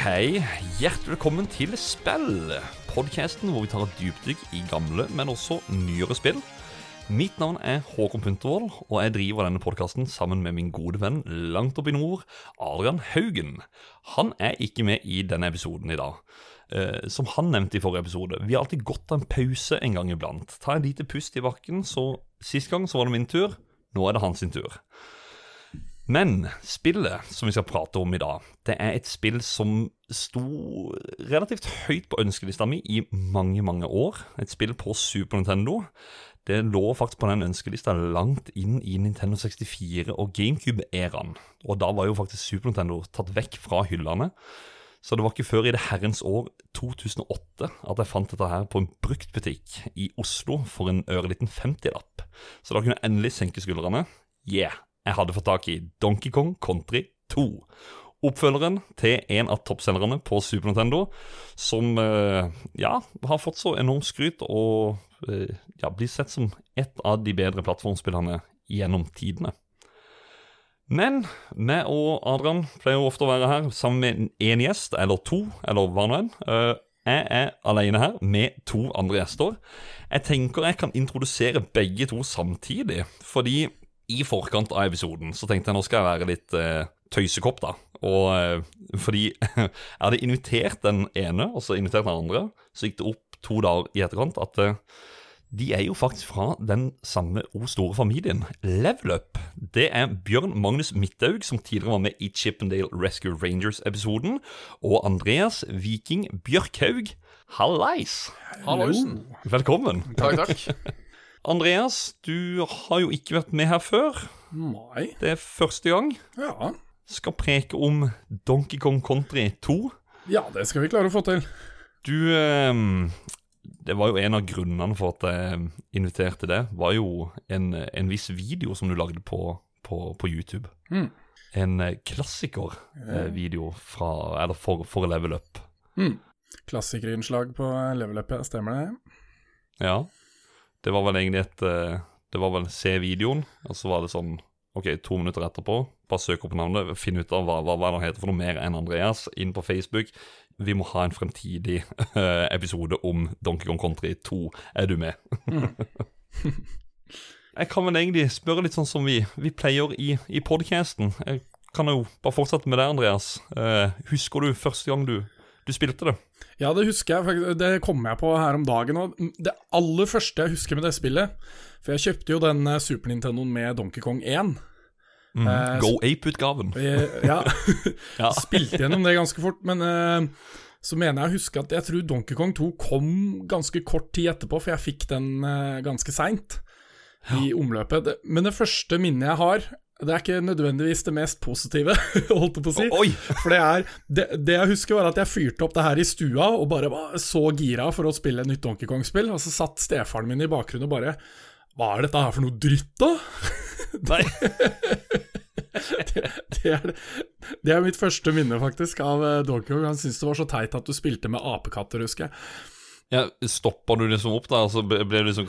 Hei. Hjertelig velkommen til Spill. Podcasten hvor vi tar et dypdykk i gamle, men også nyere spill. Mitt navn er Håkon Puntervold, og jeg driver denne podkasten sammen med min gode venn langt oppe i nord, Adrian Haugen. Han er ikke med i denne episoden i dag. Eh, som han nevnte i forrige episode, vi har alltid godt av en pause en gang iblant. Ta en lite pust i bakken, så sist gang så var det min tur, nå er det hans sin tur. Men spillet som vi skal prate om i dag, det er et spill som sto relativt høyt på ønskelista mi i mange, mange år. Et spill på Super Nintendo. Det lå faktisk på den ønskelista langt inn i Nintendo 64 og GameCube-æraen. Og da var jo faktisk Super Nintendo tatt vekk fra hyllene. Så det var ikke før i det herrens år 2008 at jeg fant dette her på en bruktbutikk i Oslo for en ørliten 50-lapp. Så da kunne jeg endelig senke skuldrene. Yeah, jeg hadde fått tak i Donkey Kong Country 2. Oppfølgeren til en av toppselgerne på Super Nintendo, som eh, ja, har fått så enormt skryt og eh, ja, blir sett som et av de bedre plattformspillene gjennom tidene. Men meg og Adrian pleier jo ofte å være her sammen med én gjest, eller to, eller hva nå enn. Eh, jeg er alene her med to andre gjester. Jeg tenker jeg kan introdusere begge to samtidig, fordi i forkant av episoden så tenkte jeg nå skal jeg være litt eh, tøysekopp, da. Og eh, fordi jeg hadde invitert den ene, og så invitert den andre, så gikk det opp to dager i etterkant at eh, de er jo faktisk fra den samme O store familien, Level Up. Det er Bjørn Magnus Midthaug, som tidligere var med i Chippendale Rescue Rangers-episoden, og Andreas Viking Bjørkhaug. Hallais! Halloisen. Velkommen. Takk, takk. Andreas, du har jo ikke vært med her før. Nei. Det er første gang. Ja. Skal preke om Donkey Kong Country 2. ja, det skal vi klare å få til. Du eh, Det var jo en av grunnene for at jeg inviterte det, var jo en, en viss video som du lagde på, på, på YouTube. Mm. En eh, klassikervideo fra Eller for, for Level Up. Mm. Klassikerinnslag på Level Up. Stemmer det? Ja. Det var vel egentlig et eh, Det var vel se videoen, og så var det sånn Ok, to minutter etterpå, bare søk opp navnet, finn ut av hva, hva, hva det heter for noe mer enn Andreas, inn på Facebook. Vi må ha en fremtidig eh, episode om Donkey Kong Country 2. Er du med? Jeg kan vel egentlig spørre litt sånn som vi, vi pleier i, i podcasten. Jeg kan jo bare fortsette med det, Andreas. Eh, husker du første gang du, du spilte det? Ja, det husker jeg. Det kom jeg på her om dagen. Og det aller første jeg husker med det spillet For jeg kjøpte jo den eh, Super Nintendoen med Donkey Kong 1. Eh, Go Ape-utgaven. Eh, ja. Ja. Spilte gjennom det ganske fort, men eh, så mener jeg å huske at jeg tror Donkey Kong 2 kom ganske kort tid etterpå, for jeg fikk den eh, ganske seint i omløpet. Men det første minnet jeg har, det er ikke nødvendigvis det mest positive, holdt jeg på å si. Oi! For det er det, det jeg husker, var at jeg fyrte opp det her i stua og bare var så gira for å spille nytt Donkey Kong-spill, og så satt stefaren min i bakgrunnen og bare Hva er dette her for noe dritt, da? Nei. Det er, det er mitt første minne, faktisk, av eh, Donkey Kong. Han syntes det var så teit at du spilte med apekatter, husker jeg. Ja, Stopper du liksom opp der, og så ble du liksom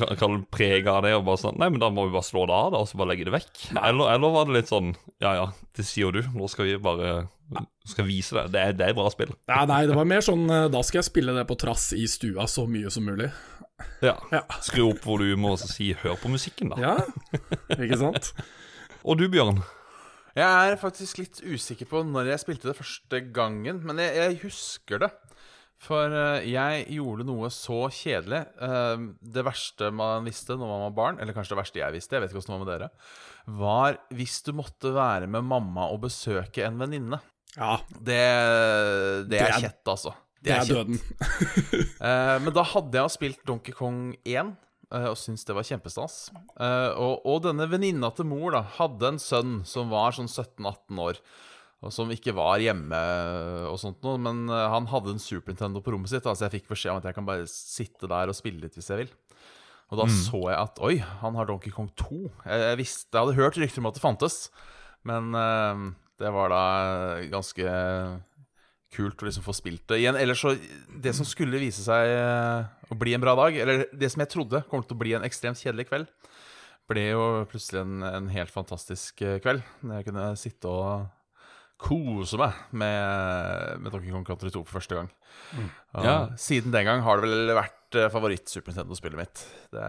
prega av det, og bare sånn Nei, men da må vi bare slå det av, da, og så bare legge det vekk? Eller, eller var det litt sånn Ja ja, det sier jo du, nå skal vi bare Skal vise det. Det er, det er bra spill. Ja, nei, det var mer sånn eh, Da skal jeg spille det på trass i stua så mye som mulig. Ja. Ja. Skru opp volumet og så si 'hør på musikken', da. Ja, ikke sant? Og du, Bjørn? Jeg er faktisk litt usikker på når jeg spilte det første gangen, men jeg, jeg husker det. For eh, jeg gjorde noe så kjedelig. Eh, det verste man visste når man var barn, eller kanskje det verste jeg visste, jeg vet ikke hvordan det var med dere, var hvis du måtte være med mamma og besøke en venninne. Ja, Det, det Det er kjett, altså. det er kjett. døden. Eh, men da hadde jeg spilt Donkey Kong 1 eh, og syntes det var kjempestas. Og, og denne venninna til mor da hadde en sønn som var sånn 17-18 år. Og som ikke var hjemme og sånt noe. Men eh, han hadde en Super Nintendo på rommet sitt, da, så jeg fikk beskjed om at jeg kan bare sitte der og spille litt hvis jeg vil. Og da så jeg at oi, han har Donkey Kong 2. Jeg, jeg visste, jeg hadde hørt rykter om at det fantes, men uh, det var da ganske kult å liksom få spilt det igjen. Ellers så Det som skulle vise seg eh, å bli en bra dag, eller det som jeg trodde kom til å bli en ekstremt kjedelig kveld, ble jo plutselig en, en helt fantastisk kveld. Når jeg kunne sitte og kose meg med, med Donkey Kong Country 2 for første gang. Og Ja. Siden den gang har det vel vært eh, favoritt-Super Nintendo-spillet mitt. Det,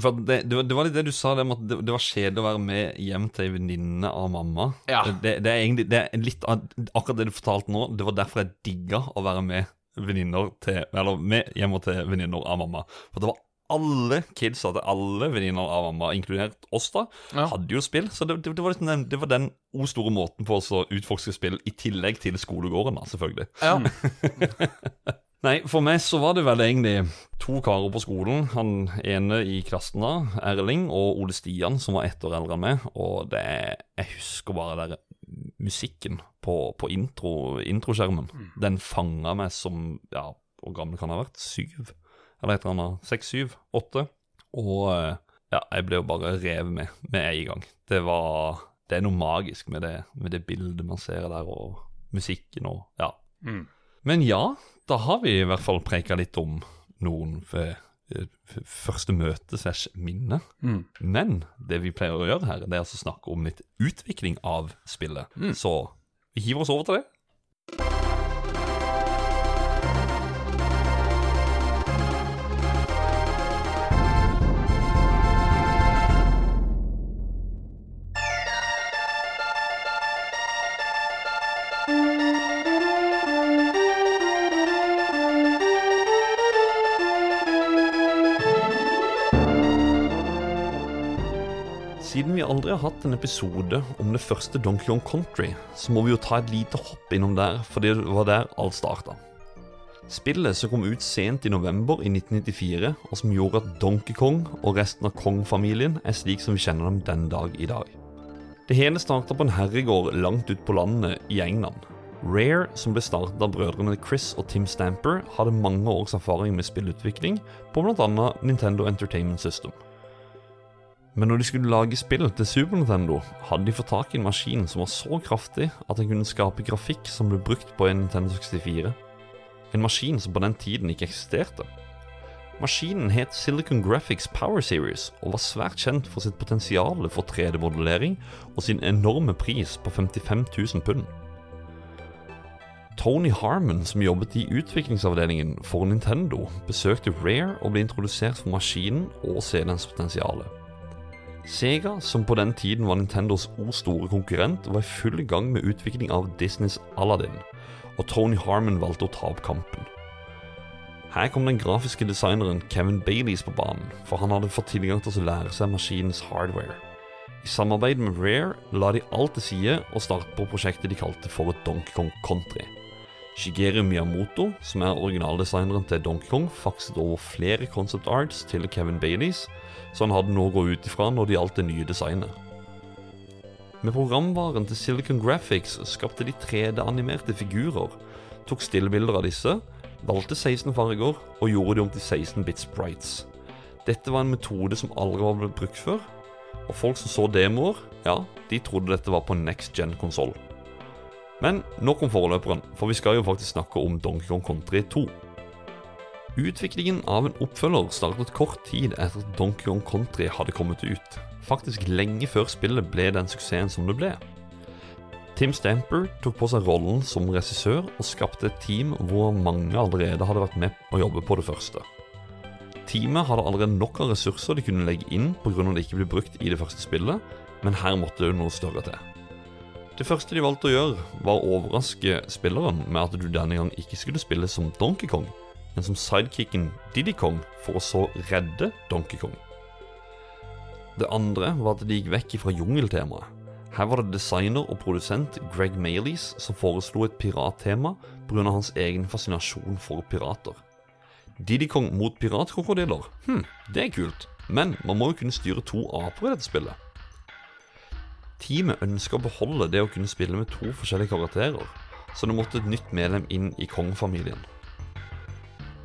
For det, det, var, det var litt det du sa, det, det, det var kjedelig å være med hjem til ei venninne av mamma. Ja. Det, det er egentlig det er litt av akkurat det du fortalte nå. Det var derfor jeg digga å være med venninner til Eller med hjem til venninner av mamma. For det var alle kidsa til alle venninner av mamma, inkludert oss, da, Ja. hadde jo spill. Så det, det, det, var, liksom den, det var den o store måten på oss å utforske spill, i tillegg til skolegården, da, selvfølgelig. ja. Nei, for meg så var det vel egentlig to karer på skolen. Han ene i klassen da, Erling, og Ole Stian, som var ett år eldre enn meg. Og det Jeg husker bare der musikken på, på intro, introskjermen. Den fanga meg som Ja, hvor gammel kan jeg ha vært? Syv? Eller et eller annet. Seks, syv? Åtte? Og eh, ja, jeg ble jo bare revet med med en gang. Det var Det er noe magisk med det, med det bildet man ser der, og musikken og Ja. Mm. Men ja, da har vi i hvert fall preika litt om noen første møte slash minne. Mm. Men det vi pleier å gjøre her, det er altså snakke om litt utvikling av spillet. Så vi hiver oss over til det. Hatt en episode om det første Donkey Kong Country, så må vi jo ta et lite hopp innom der, for det var der alt starta. Spillet som kom ut sent i november i 1994, og som gjorde at Donkey Kong og resten av Kong-familien er slik som vi kjenner dem den dag i dag. Det hele starta på en herregård langt ut på landet i England. Rare, som ble startet av brødrene Chris og Tim Stamper, hadde mange års erfaring med spillutvikling på bl.a. Nintendo Entertainment System. Men når de skulle lage spill til Super Nintendo, hadde de fått tak i en maskin som var så kraftig at den kunne skape grafikk som ble brukt på en Nintendo 64. En maskin som på den tiden ikke eksisterte. Maskinen het Silicon Graphics Power Series og var svært kjent for sitt potensial for 3D-modellering og sin enorme pris på 55 000 pund. Tony Harmon, som jobbet i utviklingsavdelingen for Nintendo, besøkte Rare og ble introdusert for maskinen og CD-ens potensial. Sega, som på den tiden var Nintendos o store konkurrent, var i full gang med utvikling av Disneys Aladdin, og Tony Harmon valgte å ta opp kampen. Her kom den grafiske designeren Kevin Baileys på banen, for han hadde fått tilgang til å lære seg maskinens hardware. I samarbeid med Rare la de alt til side og startet på prosjektet de kalte for Donkey Kong Country. Shigeru Miyamoto, som er originaldesigneren til Donkey Kong, fakset over flere concept arts til Kevin Baileys, så han hadde noe å gå ut ifra når det gjaldt det nye designet. Med programvaren til Silicon Graphics skapte de 3D-animerte figurer, tok stillbilder av disse, valgte 16 farger og gjorde de om til 16 bit sprites. Dette var en metode som aldri var blitt brukt før, og folk som så demoer, ja, de trodde dette var på next gen-konsoll. Men nok om foreløperen, for vi skal jo faktisk snakke om Donkey Kong Country 2. Utviklingen av en oppfølger startet kort tid etter at Donkey Kong Country hadde kommet ut. Faktisk lenge før spillet ble den suksessen som det ble. Tim Stamper tok på seg rollen som regissør og skapte et team hvor mange allerede hadde vært med å jobbe på det første. Teamet hadde allerede nok av ressurser de kunne legge inn pga. det ikke ble brukt i det første spillet, men her måtte det noe større til. Det første de valgte å gjøre, var å overraske spilleren med at du denne gang ikke skulle spille som Donkey Kong, men som sidekicken Diddy Kong for å så redde Donkey Kong. Det andre var at de gikk vekk fra jungeltemaet. Her var det designer og produsent Greg Maleys som foreslo et pirattema pga. hans egen fascinasjon for pirater. Diddy Kong mot piratkrokodiller? Hm, det er kult, men man må jo kunne styre to aper i dette spillet. Teamet ønska å beholde det å kunne spille med to forskjellige karakterer, så det måtte et nytt medlem inn i kongefamilien.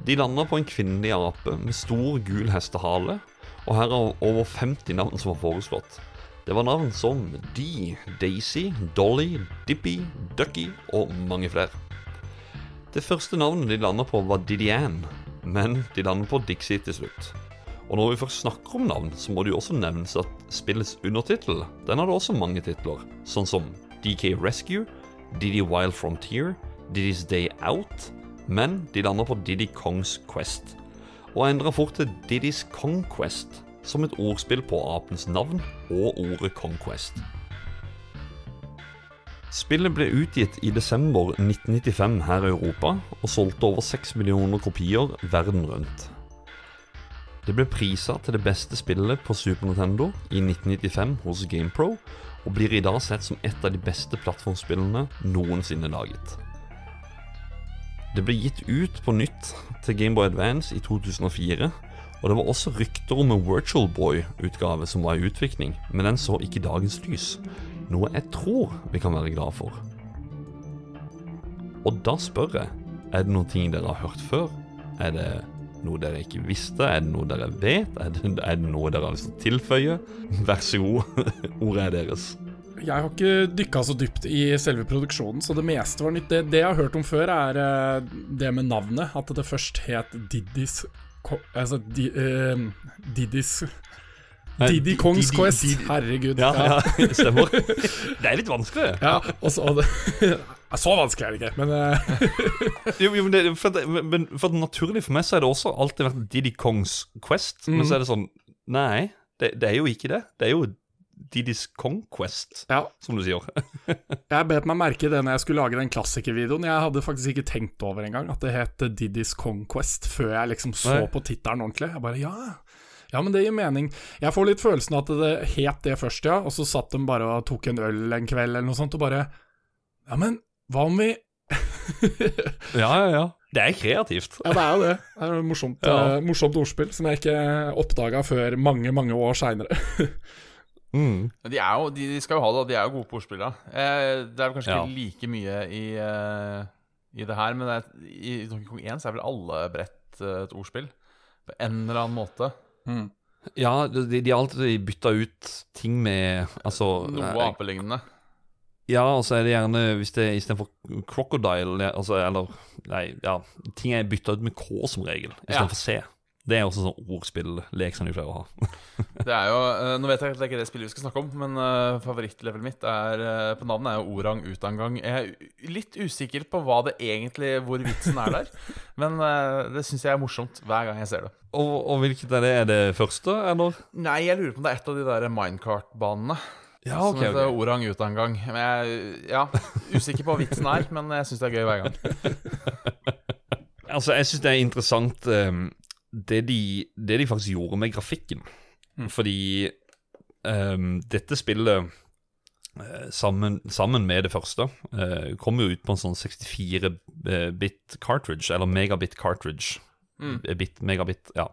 De landa på en kvinnelig ape med stor, gul hestehale, og her er over 50 navn som var foreslått. Det var navn som Dee, Daisy, Dolly, Dippy, Ducky og mange flere. Det første navnet de landa på, var Didian, men de landet på Dixie til slutt. Og når vi først snakker om navn, så må det jo også nevnes at spillets undertittel den hadde også mange titler, sånn som DK Rescue, Diddy Wild Frontier, Diddy's Day Out, men de lander på Diddy Kongs Quest. Og endrer fort til Diddy's Conquest, som et ordspill på apens navn og ordet Conquest. Spillet ble utgitt i desember 1995 her i Europa, og solgte over 6 millioner kopier verden rundt. Det ble prisa til det beste spillet på Super Nintendo i 1995 hos GamePro, og blir i dag sett som et av de beste plattformspillene noensinne laget. Det ble gitt ut på nytt til Gameboy Advance i 2004, og det var også rykter om en Virtual Boy-utgave som var i utvikling, men den så ikke dagens lys, noe jeg tror vi kan være glad for. Og da spør jeg, er det noen ting dere har hørt før? Er det noe dere ikke visste? Er det noe dere vet? Er det, er det noe dere har lyst til å tilføye? Vær så god, ordet er deres. Jeg har ikke dykka så dypt i selve produksjonen, så det meste var nytt. Det, det jeg har hørt om før, er eh, det med navnet. At det først het Diddis Altså di, uh, Diddis Didi Kongs Quest. Herregud. Ja, ja, stemmer. Det er litt vanskelig. Ja, og så det, Så vanskelig er det ikke, men eh, Jo, jo, men, det, for, men for naturlig for meg så er det også alltid vært Diddy Kongs Quest. Men så er det sånn Nei, det, det er jo ikke det. Det er jo Diddy's Conquest, ja. som du sier. Jeg bet meg merke det når jeg skulle lage den klassikervideoen. Jeg hadde faktisk ikke tenkt over engang at det het Diddy's Conquest, før jeg liksom så Nei. på tittelen ordentlig. Jeg bare ja, ja, men det gir mening. Jeg får litt følelsen av at det het det først, ja, og så satt de bare og tok en øl en kveld eller noe sånt, og bare Ja, men hva om vi Ja, ja, ja. Det er kreativt. Ja, det er jo det. Det er et morsomt, Ja. eh, morsomt ordspill som jeg ikke oppdaga før mange, mange år seinere. Mm. De, er jo, de, de skal jo ha det, de er jo gode på ordspill. da. Eh, det er kanskje Ja. ikke like mye i, uh, i det her, men det er, i Donkey Kong 1 så er vel alle brett uh, et ordspill. På en eller annen måte. Ja, de, de har alltid bytta ut ting med Altså Noe eh, apelignende. Ja, og så er det gjerne hvis det istedenfor crocodile altså, Eller Nei, ja. Ting er bytta ut med K som regel, istedenfor C. Det er også sånn ordspill-lek som de pleier å ha. Det er jo, eh, Nå vet jeg at det er ikke det spillet vi skal snakke om, men uh, favorittlevelet mitt er, eh, på navnet er jo Orang utangang. Jeg er litt usikker på hva det egentlig hvor vitsen er der, men eh, det syns jeg er morsomt hver gang jeg ser det. Og, og hvilket er det? Er det første, eller? Nei, jeg lurer på om det er et av de der minecart-banene. Ja, som heter okay. Orang utangang. Men jeg ja, usikker på hva vitsen er, men jeg syns det er gøy hver gang. Altså, jeg syns det er interessant eh, det, de, det de faktisk gjorde med grafikken. Fordi um, dette spillet eh, sammen, sammen med det første uh, kom jo ut på en sånn 64-bit cartridge, eller megabit cartridge. Mm. Bit, megabit, ja.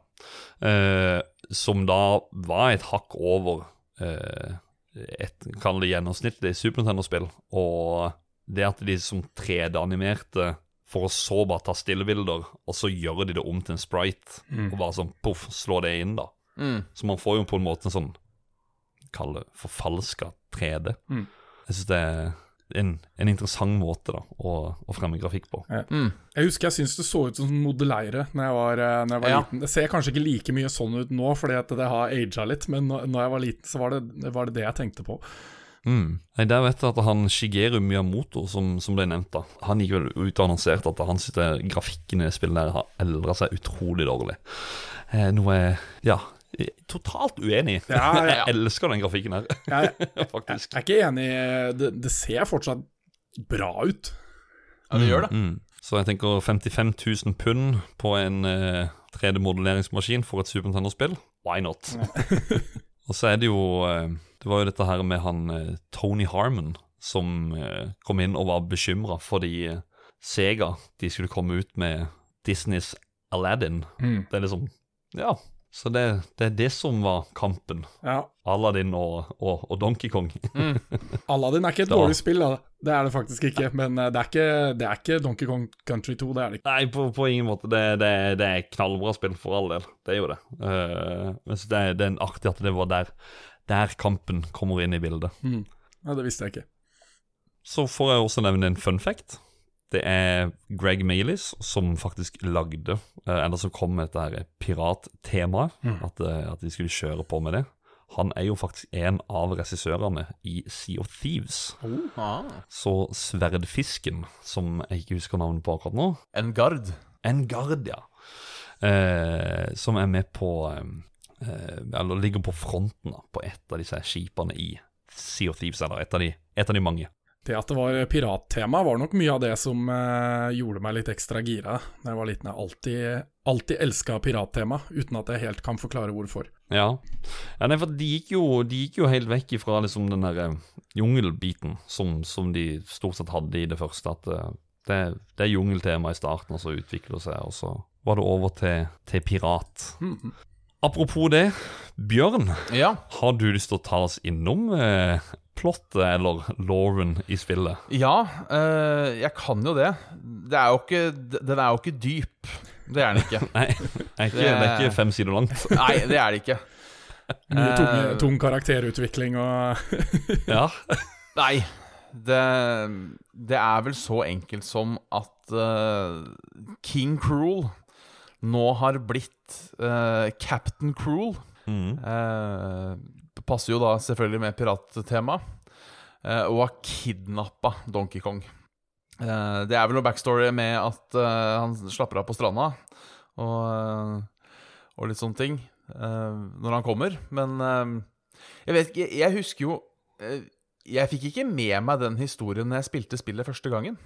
Uh, som da var et hakk over uh, et, kall det gjennomsnittlig Super Nintendo-spill. Og det at de som 3D-animerte for å så bare ta stillebilder, og så gjør de det om til en sprite, og bare sånn poff, slå det inn, da. Mm. Så man får jo på en måte en sånn Kall det forfalska 3D. Mm. Jeg syns det er en, en interessant måte da å, å fremme grafikk på. Mm. Jeg husker jeg syntes det så ut som modelleire når jeg var, eh, når jeg var Ja. liten. Det ser kanskje ikke like mye sånn ut nå, fordi at det har aga litt, men når jeg var liten, så var det det, var det, det jeg tenkte på. Mm. Nei, Der vet jeg at han Shigeru Miyamoto, som, som ble nevnt, da Han gikk vel ut og annonserte at han synes grafikken i spillet der har eldra seg utrolig dårlig. Eh, noe ja, totalt uenig Ja, Ja, ja. Jeg elsker den grafikken her, Jeg, jeg faktisk. er ikke enig det, det ser fortsatt bra ut. Ja, det gjør det. Mm. Så jeg tenker 55 000 pund på en eh, 3D-modelleringsmaskin for et Super Nintendo-spill. Why not? og så er det jo eh, Det var jo dette her med han eh, Tony Harmon som eh, kom inn og var bekymra fordi eh, Sega de skulle komme ut med Disneys Aladdin. Mm. Det er liksom Ja. Så det, det er det som var kampen. Ja. Aladdin og, og, og Donkey Kong. Aladdin er ikke et Da- dårlig spill, da. Det er det faktisk ikke. Men det er ikke, det er ikke Donkey Kong Country 2, det er det ikke. Nei, på, på ingen måte. Det, det, det er knallbra spill, for all del. Det er jo det. Uh, men så det, det er artig at det var der, der kampen kommer inn i bildet. Ja, det visste jeg ikke. Så får jeg også nevne en fun fact. Det er Greg Maylis som faktisk lagde, eh, eller som kom med dette pirattemaet. At, eh, at de skulle kjøre på med det. Han er jo faktisk en av regissørene i Sea of Thieves. Ah. Så Sverdfisken, som jeg ikke husker navnet på akkurat nå En gard. Engard, ja. Eh, som er med på eh, eh, Eller ligger på fronten da, på et av disse skipene i Sea of Thieves, eller et av de, et av de mange. Det at det var pirattema, var nok mye av det som eh, gjorde meg litt ekstra gira da jeg var liten. Jeg alltid, alltid elska pirattema, uten at jeg helt kan forklare hvorfor. Ja, ja nei, for de gikk, jo, de gikk jo helt vekk ifra liksom den der eh, jungelbiten som, som de stort sett hadde i det første. At eh, det, det er jungeltema i starten, og så utvikler det seg, og så var det over til, til pirat. Mm. Apropos det, Bjørn, Ja. har du lyst til å ta oss innom eh, plottet eller Lauren i spillet? Ja, eh, jeg kan jo det. det er jo ikke, den er jo ikke dyp. Det er den ikke. Nei, det er ikke, det er ikke fem sider langt. Nei, det er det ikke. Mye tung, Eh, tung karakterutvikling og Ja, Nei. Det, det er vel så enkelt som at uh, King Cruel nå har blitt uh, Captain Cruel. mm. Uh, passer jo da selvfølgelig med pirattema. Uh, og har kidnappa Donkey Kong. Det er vel noe backstory med at han slapper av på stranda og, og litt sånne ting når han kommer. Men jeg vet ikke Jeg husker jo Jeg fikk ikke med meg den historien når jeg spilte spillet første gangen.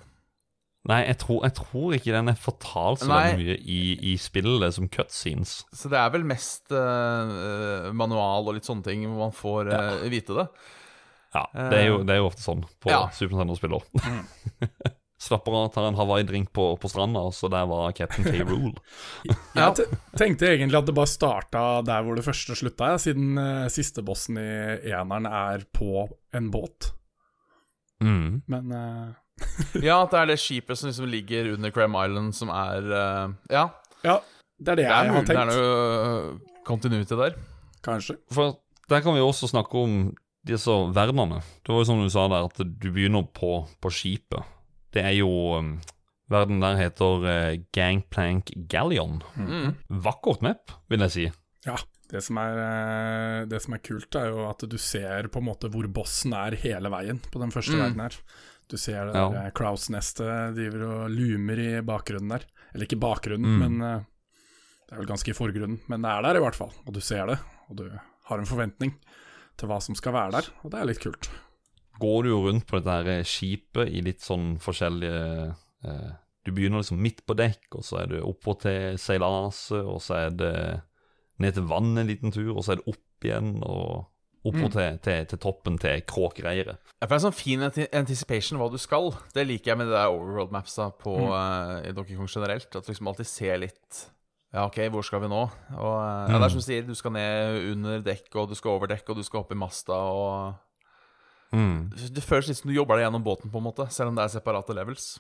Nei, jeg tror, jeg tror ikke den er fortalt så veldig mye i, i spillet som cutscenes. Så det er vel mest eh, manual og litt sånne ting hvor man får eh, vite det. Ja, det er jo, det er jo ofte sånn på Ja. Super Nintendo-spiller. Slapper av, tar en Hawaii-drink på, på stranda, og så der var Captain K. Rule. Ja. Jeg tenkte egentlig at det bare starta der hvor det første slutta, ja, siden uh, siste bossen i eneren er på en båt. Mm. Men eh, Ja, at det er det skipet som liksom ligger under Cram Island, som er uh, Ja, ja, det er det, det er, jeg har tenkt. det er noe continuity der. Kanskje. For der kan vi også snakke om disse verdenene. Det var jo som du sa der, at du begynner på, på skipet. Det er jo um, Verden der heter uh, Gangplank Galleon. Mm. Vakkert map, vil jeg si. Ja. Det som, er, eh, det som er kult, er jo at du ser på en måte hvor bossen er hele veien på den første Mm. verden her. Du ser det Ja. der eh, Kraus-nestet driver og lumer i bakgrunnen der. Eller ikke bakgrunnen, Mm. men eh, det er vel ganske i forgrunnen. Men det er der i hvert fall, og du ser det. Og du har en forventning til hva som skal være der, og det er litt kult. går du jo rundt på dette her skipet i litt sånn forskjellige eh, Du begynner liksom midt på dekk, og så er du oppå til seilaset, og så er det ned til vann en liten tur, og så er det opp igjen, og oppå Mm. til, til, til toppen til kråkereiret. Ja, for det er sånn fin anti- anticipation hva du skal. Det liker jeg med det der overworld mapsa på, Mm. uh, i Donkey Kong generelt. At du liksom alltid ser litt Ja, OK, hvor skal vi nå? Og ja, Mm. Det er som du sier, du skal ned under dekk, og du skal over dekk, og du skal opp i masta, og Mm. Det føles litt som du jobber deg gjennom båten, på en måte, selv om det er separate levels.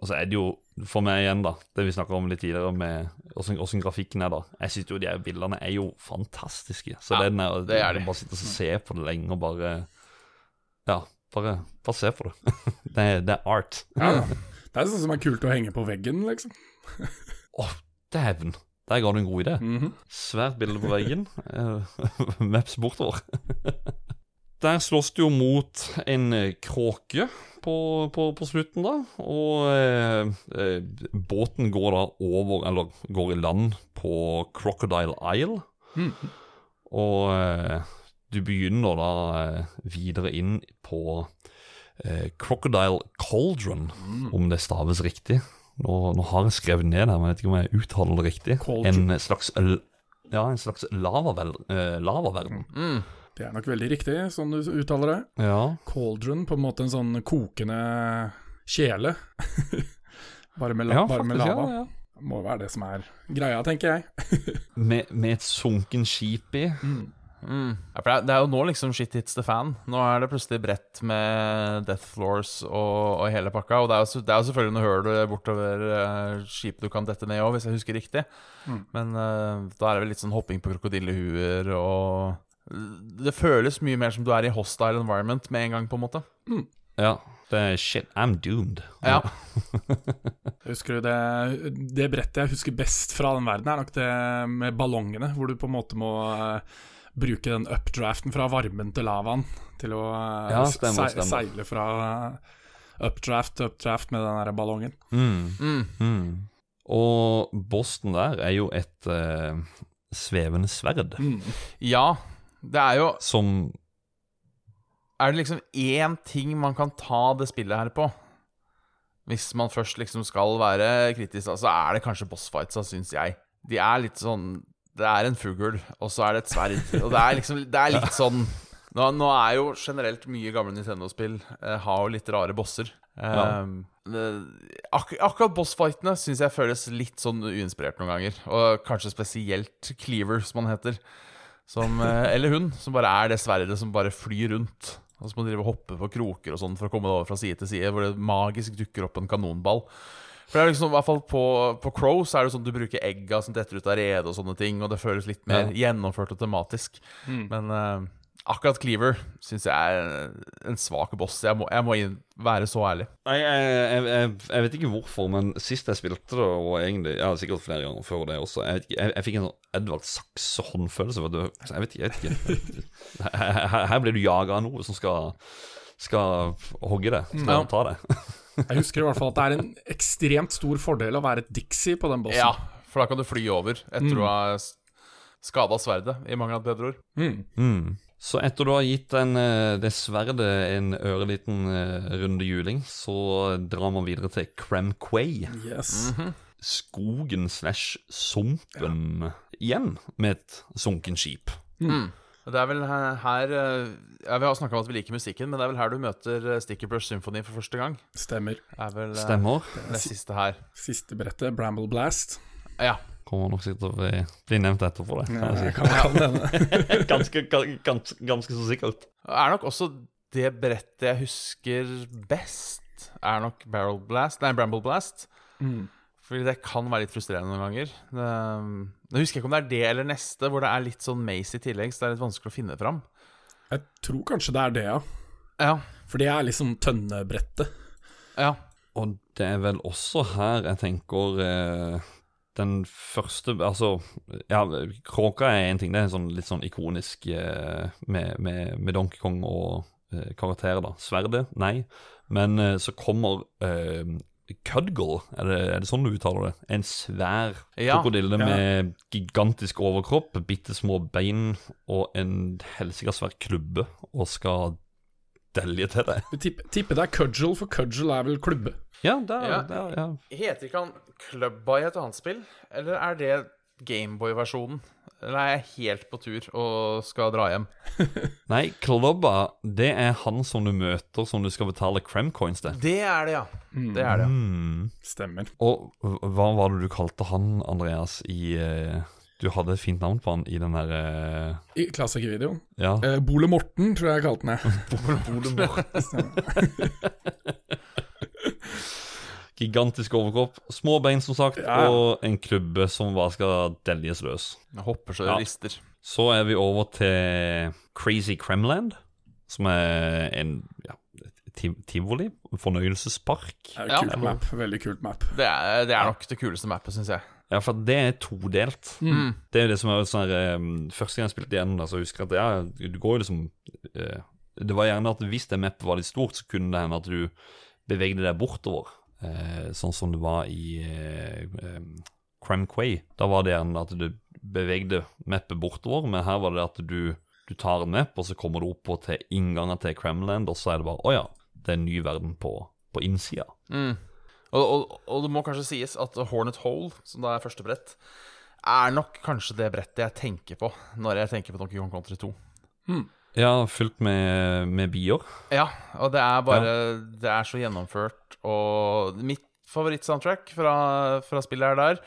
Og så er det jo, for meg igjen, da, det vi snakka om litt tidligere, med åssen grafikken er, da. Jeg syns jo de her bildene er jo fantastiske. Så Ja, det er det er de. Bare sitte og se på det lenge og bare Ja, bare, bare se på det. det, er, det er art. Ja, det er sånn som er kult å henge på veggen, liksom. Å, dæven! Der ga du en god idé. Mhm. Svært bilde på veggen. Meps bortover. Der slåss du jo mot en eh, kråke på, på, på slutten, da. Og eh, eh, båten går da over, eller går i land på Crocodile Isle. Mm. Og eh, du begynner da eh, videre inn på eh, Crocodile Cauldron, om det staves riktig. Nå, nå har jeg skrevet ned her, men jeg vet ikke om jeg uttaler det riktig. Cauldron. En slags, ja, en slags lavaverden. Mm. Det er nok veldig riktig, sånn du uttaler det. Ja. Cauldron, på en måte en sånn kokende kjele. bare med, la ja, bare med faktisk, lava. ja, ja. Må være det som er greia, tenker jeg. Med, med et sunken skip i. Mm. Ja, for det er, jo nå liksom shit hits the fan. Nå er det plutselig brett med death floors og, og hele pakka. Og det er jo, det er jo selvfølgelig noe høl bortover uh, skipet du kan dette ned òg, hvis jeg husker riktig. Mm. Men uh, da er det vel litt sånn hopping på krokodillehuer og Det føles mye mer som du er i hostile environment med en gang, på en måte. Ja. Det er shit, I'm doomed. Ja. Husker du det, det brettet jeg husker best fra den verden, er nok det med ballongene, hvor du på en måte må eh, bruke den updraften fra varmen til lavaen til å eh, Ja, stemmer, se- stemmer. seile fra eh, updraft til updraft med den der ballongen. Mm. Mm. Mm. Og Boston der er jo et uh, svevende sverd Mm. Ja, det er jo som Er det liksom én ting man kan ta det spillet her på? Hvis man først liksom skal være kritisk, så så er det kanskje bossfights, syns jeg. De er litt sånn Det er en fugl, og så er det et sverd. Og det er liksom Det er litt sånn Nå, nå er jo generelt mye gamle Nintendo-spill eh, har jo litt rare bosser. Ja. Um, ak akkurat bossfightene syns jeg føles litt sånn uinspirert noen ganger. Og kanskje spesielt Cleaver, som han heter. Som, eh, eller hun, som bare er det sverdet som bare flyr rundt. Og så må drive og hoppe på kroker og sånn for å komme det over fra side til side, hvor det magisk dukker opp en kanonball. For det er liksom, i hvert fall På, på Crow så er det sånn at du bruker egga som detter ut av redet og sånne ting, og det føles litt mer gjennomført og tematisk. Men eh, akkurat Cleaver syns jeg er en svak boss. Jeg må, jeg må inn, være så ærlig. Nei, jeg, jeg, jeg, jeg vet ikke hvorfor, men sist jeg spilte det, og egentlig Ja, sikkert flere ganger før det også, jeg, jeg, jeg fikk en sånn Edvard Saxe-håndfølelse. du. Jeg vet ikke. Jeg vet ikke. Her, her- blir du jaga av noe som skal, skal hogge det. Skal Ja. ta det. Jeg husker i hvert fall at det er en ekstremt stor fordel å være et Dixie på den bossen. Ja, for da kan du fly over etter å ha skada sverdet, i mangel av et bedre ord. Mm. Mm. Så etter du har gitt den, Dessverre det sverdet en øreliten eh, runde juling, så drar man videre til Cramquay. Yes. Skogen slash sumpen igjen, med et sunken skip. Det er vel her, eh, ja, Vi har snakka om at vi liker musikken, men det er vel her du møter eh, Sticky Brush Symphony for første gang. Stemmer. Det er vel eh, Stemmer. det siste her. Siste brettet, Bramble Blast. Ja. Kommer nok sikkert til å bli, nevnt etterpå, det. Ja, Kan jeg jeg si. kan, kan ganske, ganske, ganske så sikkert. Er nok også det brettet jeg husker best, er nok Barrel Blast Nei, Bramble Blast. Mm. Fordi det kan være litt frustrerende noen ganger. Det, jeg husker ikke om det er det eller neste, hvor det er litt sånn maze i tillegg, så det er litt vanskelig å finne fram. Jeg tror kanskje det er det, ja. Ja. For det er liksom tønnebrettet. ja. Og det er vel også her jeg tenker eh, den første Altså, ja, Kråka er én ting. Det er sånn, litt sånn ikonisk eh, med, med, med Donkey Kong og eh, karakterer, da. Sverdet, nei. Men eh, så kommer eh, Cudgel, er det, er det sånn du uttaler det? En svær Ja, krokodille ja. med gigantisk overkropp, bitte små bein og en helsika svær klubbe, og skal delje til deg. Jeg tipper, tipper det er Cudgel, for Cudgel er vel klubbe. Ja, der, Ja. der, ja. Heter ikke han Clubba i et annet spill? Eller er det Gameboy-versjonen? Eller er jeg helt på tur og skal dra hjem? Nei, Clubba, det er han som du møter som du skal betale crem coins til. Det er det, ja. Det er det. ja. Mm. Stemmer. Og hva var det du kalte han, Andreas, i eh, Du hadde et fint navn på han i den derre uh... I klassikervideoen. Ja. Uh, Bole Morten, tror jeg jeg kalte den. jeg. Gigantisk overkropp, små bein, som sagt, Ja. og en klubbe som bare skal deljes løs. Jeg hopper så Ja. det rister. Så er vi over til Crazy Kremland, som er en ja, tivoli, fornøyelsespark. Er Ja. et kult map. Veldig kult map. Det er, det er nok det kuleste mappet, syns jeg. Ja, for det er todelt. Mm. Det er det som er sånn her, um, Første gang jeg spilte igjen, da, så husker jeg at ja, du går jo liksom eh, Det var gjerne at hvis det mappet var litt stort, så kunne det hende at du bevegde deg bortover. Eh, sånn som det var i eh, um, Cramquay. Da var det gjerne at du bevegde mappet bortover, men her var det at du, du tar en map, og så kommer du opp på til inngangen til Cramland, og så er det bare Å ja, det er en ny verden på, på innsida. Mm. Og, og, og det må kanskje sies at Hornet Hole, som da er første brett, er nok kanskje det brettet jeg tenker på når jeg tenker på Donkey Kong Country 2. Ja, fylt med, med bier. Ja, og det er bare Det er så gjennomført, og mitt favorittsoundtrack fra, fra spillet er der.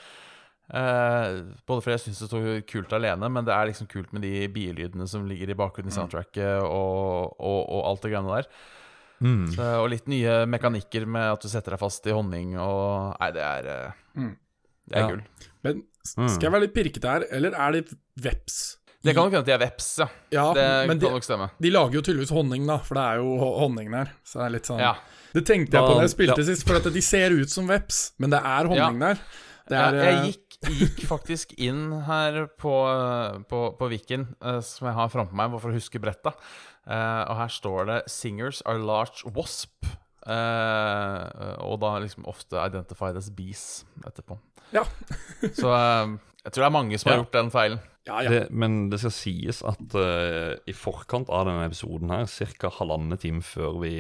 Eh, både fordi jeg syns det står kult alene, men det er liksom kult med de bilydene som ligger i bakgrunnen i soundtracket, og, og, og alt det greiene der. Mm. Så, og litt nye mekanikker med at du setter deg fast i honning og Nei, det er eh, Mm. Det er Ja. gull. Men Mm. skal jeg være litt pirkete her, eller er det veps? Det kan nok hende at de er veps, ja. Ja, Det kan de, nok stemme. de lager jo tydeligvis honning, da, for det er jo honning der. Så det er litt sånn Ja. Det tenkte jeg på Da- jeg spilte ja. sist, for at de ser ut som veps, men det er honning der. Det er jeg eh, gikk gikk faktisk inn her på, på, på Viken, eh, som jeg har framfor meg, for å huske bretta. Eh, og her står det 'Singers are large wasp'. Uh, og da liksom ofte identified as bees etterpå. Ja. Så eh, jeg tror det er mange som har gjort den feilen. Ja, ja. Det, men det skal sies at uh, i forkant av denne episoden her, ca. halvannen time før vi,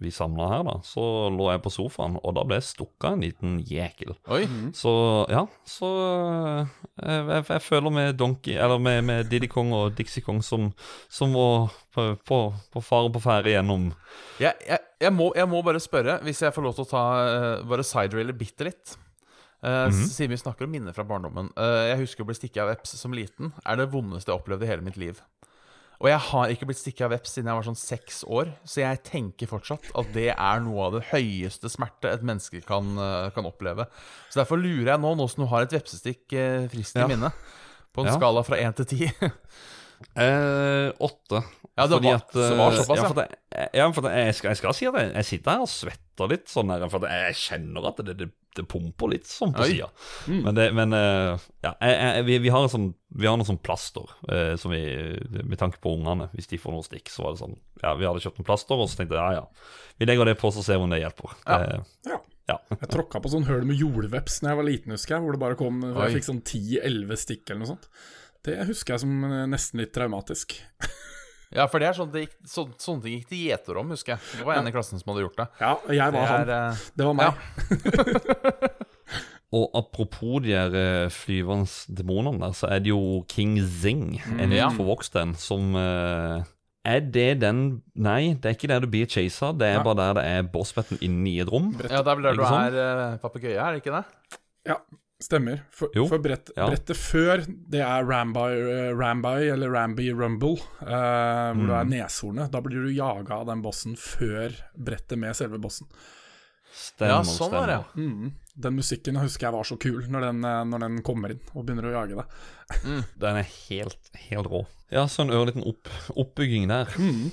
vi samla her, da, så lå jeg på sofaen, og da ble jeg stukka en liten jækel. Oi. Så ja, så uh, jeg, jeg føler med Donkey Eller med, med Diddy Kong og Dixie Kong som, som var på, på, på fare på ferde gjennom Jeg, jeg, jeg, må, jeg må bare spørre, hvis jeg får lov til å ta uh, bare siderailer bitte litt. Uh, Siden vi snakker om minner fra barndommen. Uh, jeg husker å bli stikket av veps som liten. Er det vondeste jeg opplevde i hele mitt liv. Og jeg har ikke blitt stikket av veps siden jeg var sånn seks år, så jeg tenker fortsatt at det er noe av det høyeste smerte et menneske kan, uh, kan oppleve. Så derfor lurer jeg nå, nå som du har et vepsestikk uh, friskt i Ja. minne, på en Ja. skala fra én til ti eh, åtte. Ja, det var- så det var eh, såpass, ja. ja. For det, ja, for det, jeg, skal, jeg skal si at jeg, jeg sitter her og svetter litt, sånn her, for at jeg kjenner at det, det, det pumper litt sånn på sida. Mm. Men, det, men eh, ja, jeg, jeg, vi, vi har en sånn Vi har noe sånn plaster eh, som vi, med tanke på ungene. Hvis de får noe stikk, så var det sånn Ja, vi hadde kjøpt en plaster, og så tenkte jeg ja, ja. Vi legger det på, så ser vi om det hjelper. Ja. Det, Ja. ja. Jeg tråkka på sånn høl med jordveps da jeg var liten, husker jeg. Hvor det bare kom. Jeg fikk sånn 10-11 stikk eller noe sånt. Det husker jeg som eh, nesten litt traumatisk. Ja, for det er sånn det gikk, så, sånne ting gikk til gjeter om, husker jeg. Det var en i klassen som hadde gjort det. Ja, jeg var det er, han. Det var meg. Og apropos de her flyvernes flyvende demonene der, så er det jo King Zing, en Mm. Ja. forvokst en, som uh, Er det den Nei, det er ikke der du blir chasa, det er Ja. bare der det er bossbetten inne i et rom. Ja, det er vel der du sånn? er uh, papegøye, er det ikke det? Ja, stemmer. For, Jo, for brett, ja. brettet før, det er Ramby, eh, Ramby eller Ramby Rumble, eh, hvor du er Mm. neshornet. Da blir du jaga av den bossen før brettet med selve bossen. Stemmer, Ja, sånn er det. stemmer. Mm. Den musikken husker jeg var så kul når den, eh, når den kommer inn og begynner å jage deg. Den er helt, helt rå. Ja, så en ørliten opp, oppbygging der. Mm.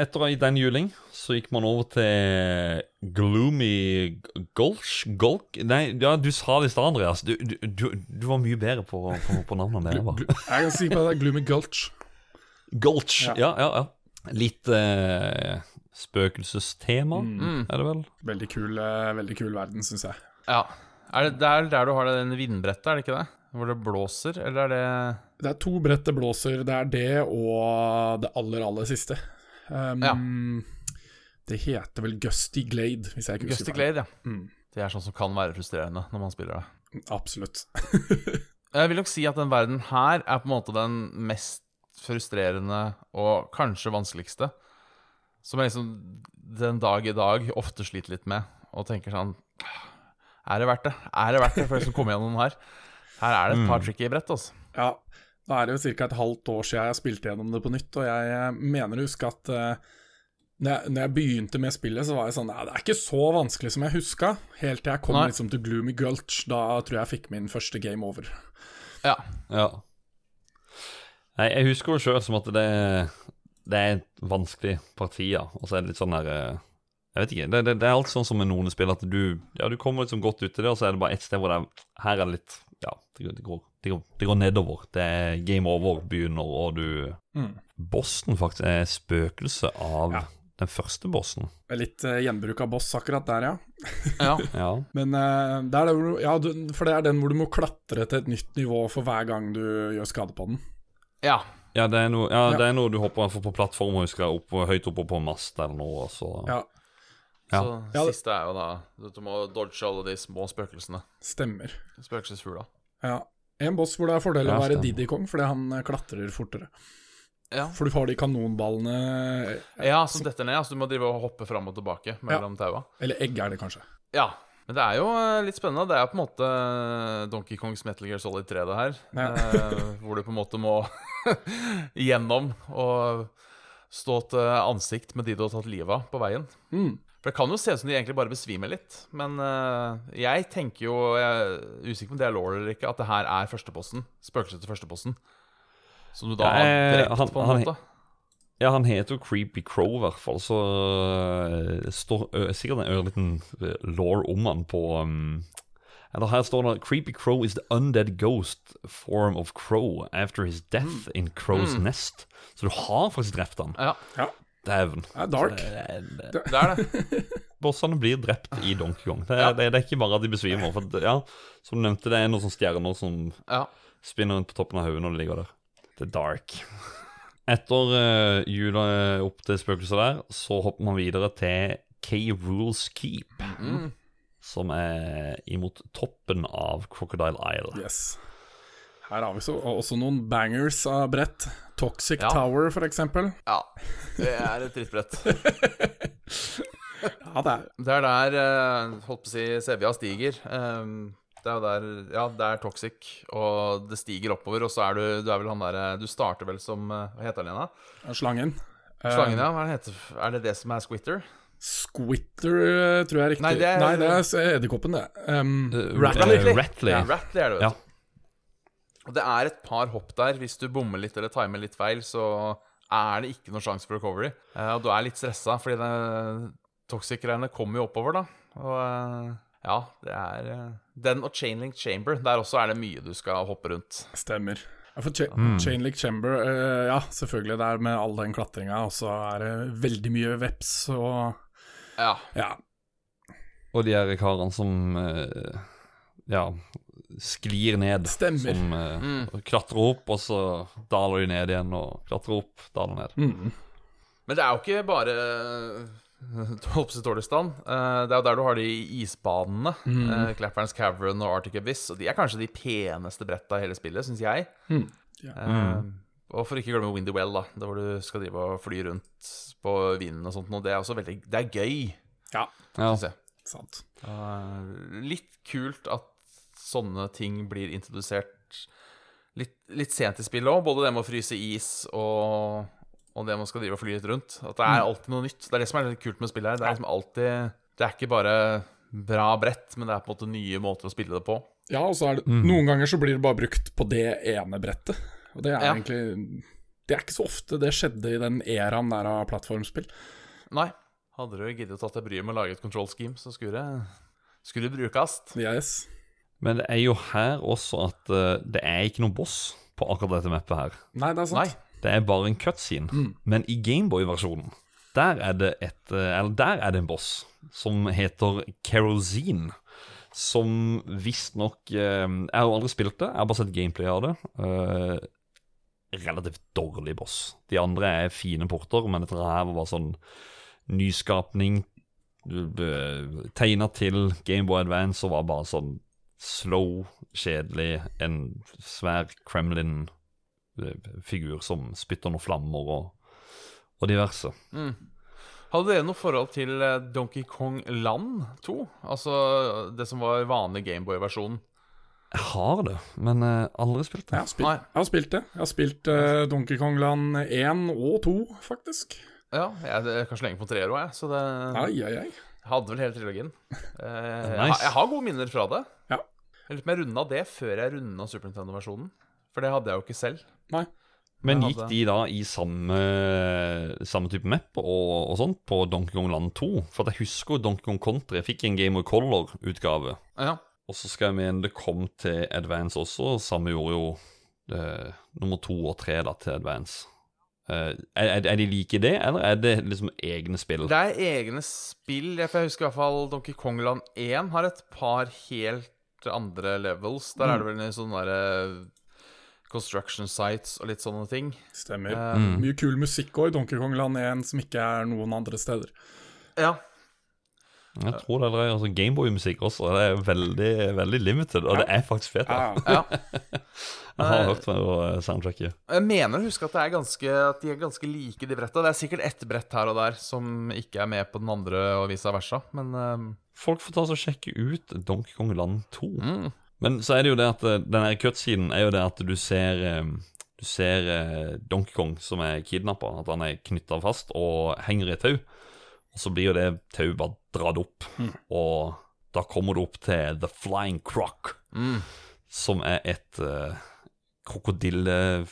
Etter i den juling så gikk man over til Gloomy Gulch Gulk Nei, ja, du sa det i stad, Andreas. Du, du, du, du var mye bedre på, på, på navnet enn det jeg Jeg kan si på det er Gloomy Gulch. Gulch. Ja. Ja, ja, ja. Litt eh, spøkelsestema, Mm. er det vel? Veldig kul, eh, veldig kul verden, syns jeg. Ja. Er det der, der du har den vindbrettet, er det ikke det? Hvor det blåser, eller er det Det er to brett det blåser. Det er det og det aller, aller siste. Um, Det heter vel Gusty Glade, hvis jeg ikke Gusty husker feil. Glade, ja. Mm, Det er sånn som kan være frustrerende når man spiller det. absolutt. Jeg vil nok si at den verden her er på en måte den mest frustrerende og kanskje vanskeligste. Som jeg liksom den dag i dag ofte sliter litt med, og tenker sånn Er det verdt det? Er det verdt det for å skal komme gjennom her? Her er det et par tricky brett, altså. Ja, da er det jo ca. et halvt år siden jeg spilte gjennom det på nytt, og jeg mener å huske at uh, når jeg, når jeg begynte med spillet, så var jeg sånn Nei, det er ikke så vanskelig som jeg huska. Helt til jeg kom Nei. liksom til Gloomy Gulch. Da tror jeg jeg fikk min første game over. Ja. Ja. Nei, jeg husker jo sjøl som at det, det er et vanskelig parti, ja. Og så er det litt sånn der eh, Jeg vet ikke. Det, det, det er alt sånn som med noen spill, at du Ja, du kommer liksom godt ut til det, og så er det bare ett sted hvor det er Her er det litt Ja, det, går- det, går, det, går, nedover. Det er game over begynner, og du Mm. Bossen faktisk er spøkelse av Ja. den første bossen. Litt uh, gjenbruk av boss akkurat der, ja. ja. Ja. Men uh, det er det hvor, du- ja, du, for det er den hvor du må klatre til et nytt nivå for hver gang du gjør skade på den. ja. Ja, det er noe, ja, Ja. det er noe du hopper på på og husker opp, høyt oppe på en mast eller noe, så Ja, Ja. Så Ja, det- siste er jo da du må dodge alle de små spøkelsene. stemmer. Spøkelsesfugla. Ja. En boss hvor det er fordel å være Didi Diddy Kong, fordi han eh, klatrer fortere. Ja. For du har de kanonballene ja, som detter ned. Altså du må drive og hoppe fram og tilbake mellom taua. Eller egg er det kanskje. Ja. Men det er jo eh, litt spennende. Det er på en måte eh, Donkey Kongs Metal Gear Solid 3, det her. Ja. Eh, hvor du på en måte må gjennom og stå til ansikt med de du har tatt livet av på veien. Mm. For det kan jo se ut som de egentlig bare besvimer litt. Men uh, jeg tenker jo Jeg er usikker på om det er law eller ikke, at det her er førsteposten. Spøkelset til førsteposten. Som du da Ja, har eh, drept, han- på en han- måte. Ja, han heter jo Creepy Crow, i hvert fall, så det står ø, sikkert en ørliten law om han på um, Eller her står det Creepy Crow is the undead ghost form of Crow after his death in Crow's nest. Så du har faktisk drept han. Ja, Ja, Dæven. det er dark. Det- det er det. Bossene blir drept i Donkey Kong. Det er, det, det er ikke bare at de besvimer. For det- ja, Som du nevnte, det er noen sånne stjerner som Ja. spinner rundt på toppen av hodet når de ligger der. Det er dark. Etter uh, jula opp til spøkelset der, så hopper man videre til K. Rules Keep. Mm. Som er imot toppen av Crocodile Isle. Yes. Her har vi så, også noen bangers av brett. Toxic Ja. Tower, for eksempel. ja. Det er et drittbrett. Ja, det er Det er der eh, holdt på å si Sevja stiger. Um, det er jo der Ja, det er toxic, og det stiger oppover, og så er du Du er vel han derre Du starter vel som eh, Hva heter den igjen, da? slangen. Eh, Slangen, ja. Hva er, det heter? er det det som er Squitter? Squitter, eh, tror jeg er riktig. Nei, det er- Nei, det er edderkoppen, det. Um, Eh, Rattly. eh, Ja. Rattly er det, vet Ja. Og det er et par hopp der. Hvis du bommer litt eller timer litt feil, så er det ikke noe sjanse for recovery. Eh, og du er litt stressa, fordi det toxic-greiene kommer jo oppover, da. Og eh, ja, det er eh, Den og Chainlink Chamber. Der også er det mye du skal hoppe rundt. Stemmer. Ja, for cha Mm. Chainlink Chamber, eh, ja, selvfølgelig. Det er med all den klatringa, og så er det veldig mye veps og Ja. Ja. Og de her karene som ja, sklir ned. Stemmer. Som eh, Mm. klatrer opp, og så daler de ned igjen, og klatrer opp, daler ned. Mm. Men det er jo ikke bare Holpse Tordistan. Eh, det er jo der du har de isbanene. Mm. eh, Clapperns Cavern og Arctic Abyss. Og de er kanskje de peneste bretta i hele spillet, syns jeg. Mm. Ja. Eh, Og for ikke å glemme Windy Well, da. Der hvor du skal drive og fly rundt på vinden og sånt. Og det er også veldig Det er gøy, ja, Ja. syns jeg. sant. Eh, litt kult at sånne ting blir introdusert litt, litt sent i spillet òg. Både det med å fryse is og, og det med å skal drive og fly litt rundt. At det er alltid noe nytt. Det er det som er litt kult med spillet her. Det er liksom alltid Det er ikke bare bra brett, men det er på en måte nye måter å spille det på. Ja, og så er det Noen ganger så blir det bare brukt på det ene brettet. Og det er Ja. egentlig Det er ikke så ofte det skjedde i den eraen der av plattformspill. Nei. Hadde du giddet å tatt deg bryet med å lage et control scheme, så skulle det, skulle det brukes. Yes. Men det er jo her også at eh, det er ikke noen boss på akkurat dette mappet her. Nei, det er sant. Nei. Det er bare en cutscene. Mm. Men i Gameboy-versjonen, der er det et eh, Eller der er det en boss som heter Kerosene. Som visstnok eh, Jeg har jo aldri spilt det, jeg har bare sett gameplay av det. Eh, relativt dårlig boss. De andre er fine porter, men dette her var bare sånn nyskapning. Tegna til Gameboy Advance og var bare sånn slow, kjedelig. En svær Kremlin-figur som spytter noen flammer og, og diverse. Mm. Hadde dere noe forhold til eh, Donkey Kong Land 2? Altså det som var vanlig Gameboy-versjonen? Jeg har det, men eh, aldri spilt Jeg det. har spilt, jeg har spilt det. Jeg har spilt uh, Donkey Kong Land 1 og 2, faktisk. Ja, jeg er kanskje lenge på treer òg, jeg. Så det Ai, ai, ai. hadde vel hele trilogien. Uh, Nice. jeg, jeg har gode minner fra det. Jeg lurer på om jeg runda det før jeg runda Super Nintendo-versjonen. For det hadde jeg jo ikke selv. Nei. Men gikk de da i samme, samme type map og, og sånt på Donkey Kong Land 2? For jeg husker Donkey Kong Country. Jeg fikk en Game of Color-utgave. Ja. Og så skal jeg mene det kom til Advance også. Samme gjorde jo eh, nummer to og tre da til Advance. Eh, er, er de like det, eller er det liksom egne spill? Det er egne spill. Jeg husker i hvert fall Donkey Kong Land 1 har et par helt andre levels. Der er det vel en sånn derre construction sites og litt sånne ting. Stemmer. Eh, Mm. Mye kul musikk òg i Donkey Kong Land 1 som ikke er noen andre steder. Ja. Jeg tror det er altså Gameboy-musikk også. Det er veldig, veldig limited, og det er faktisk fett. Ja, ja. Jeg har hørt på soundtracket. Jeg mener å huske at, det er ganske, at de er ganske like, de bretta. Det er sikkert ett brett her og der som ikke er med på den andre, og vice versa. Men eh, Folk får ta og sjekke ut Donkey Kong Land 2. mm. Men så er det jo det at denne den cutscenen er jo det at du ser eh, Du ser eh, Donkey Kong som er kidnappa, at han er knytta fast og henger i tau. Og så blir jo det tauet bare dratt opp, og da kommer du opp til The Flying Croc, Mm. som er et uh, krokodillehelikopter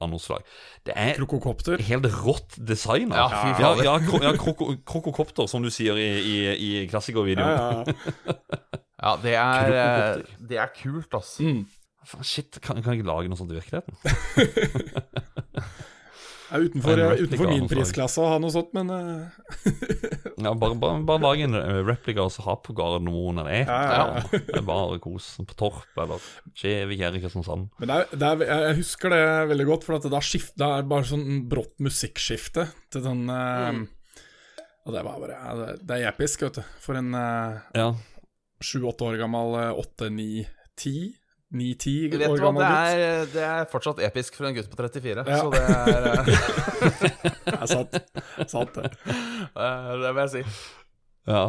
av noe. Det er Krokokopter. helt rått design. Ja, ja, ja, kro ja kroko krokokopter, som du sier i, i, i klassikervideoen. Ja, ja. Ja, det er, eh, det er kult, altså. Mm. Shit, kan, kan jeg ikke lage noe sånt i virkeligheten? Ja, utenfor, utenfor min prisklasse å ha noe sånt, men eh. Ja, bare, bare, bare lag en replika og ha på Gardermoen eller et eller ja, ja. Bare kos på Torp eller Skjevik eller Kristiansand. Men det er, det er, jeg husker det veldig godt, for det, skift, det, er bare sånn brått musikkskifte til den mm. Og det var bare Det er episk, vet du. For en eh, ja sju-åtte år gammel, åtte-ni-ti 9-10 år gammel gutt. Det er fortsatt episk for en gutt på 34, ja. så det er eh, Det er sant. Sant, det. Eh, det vil jeg si. Ja.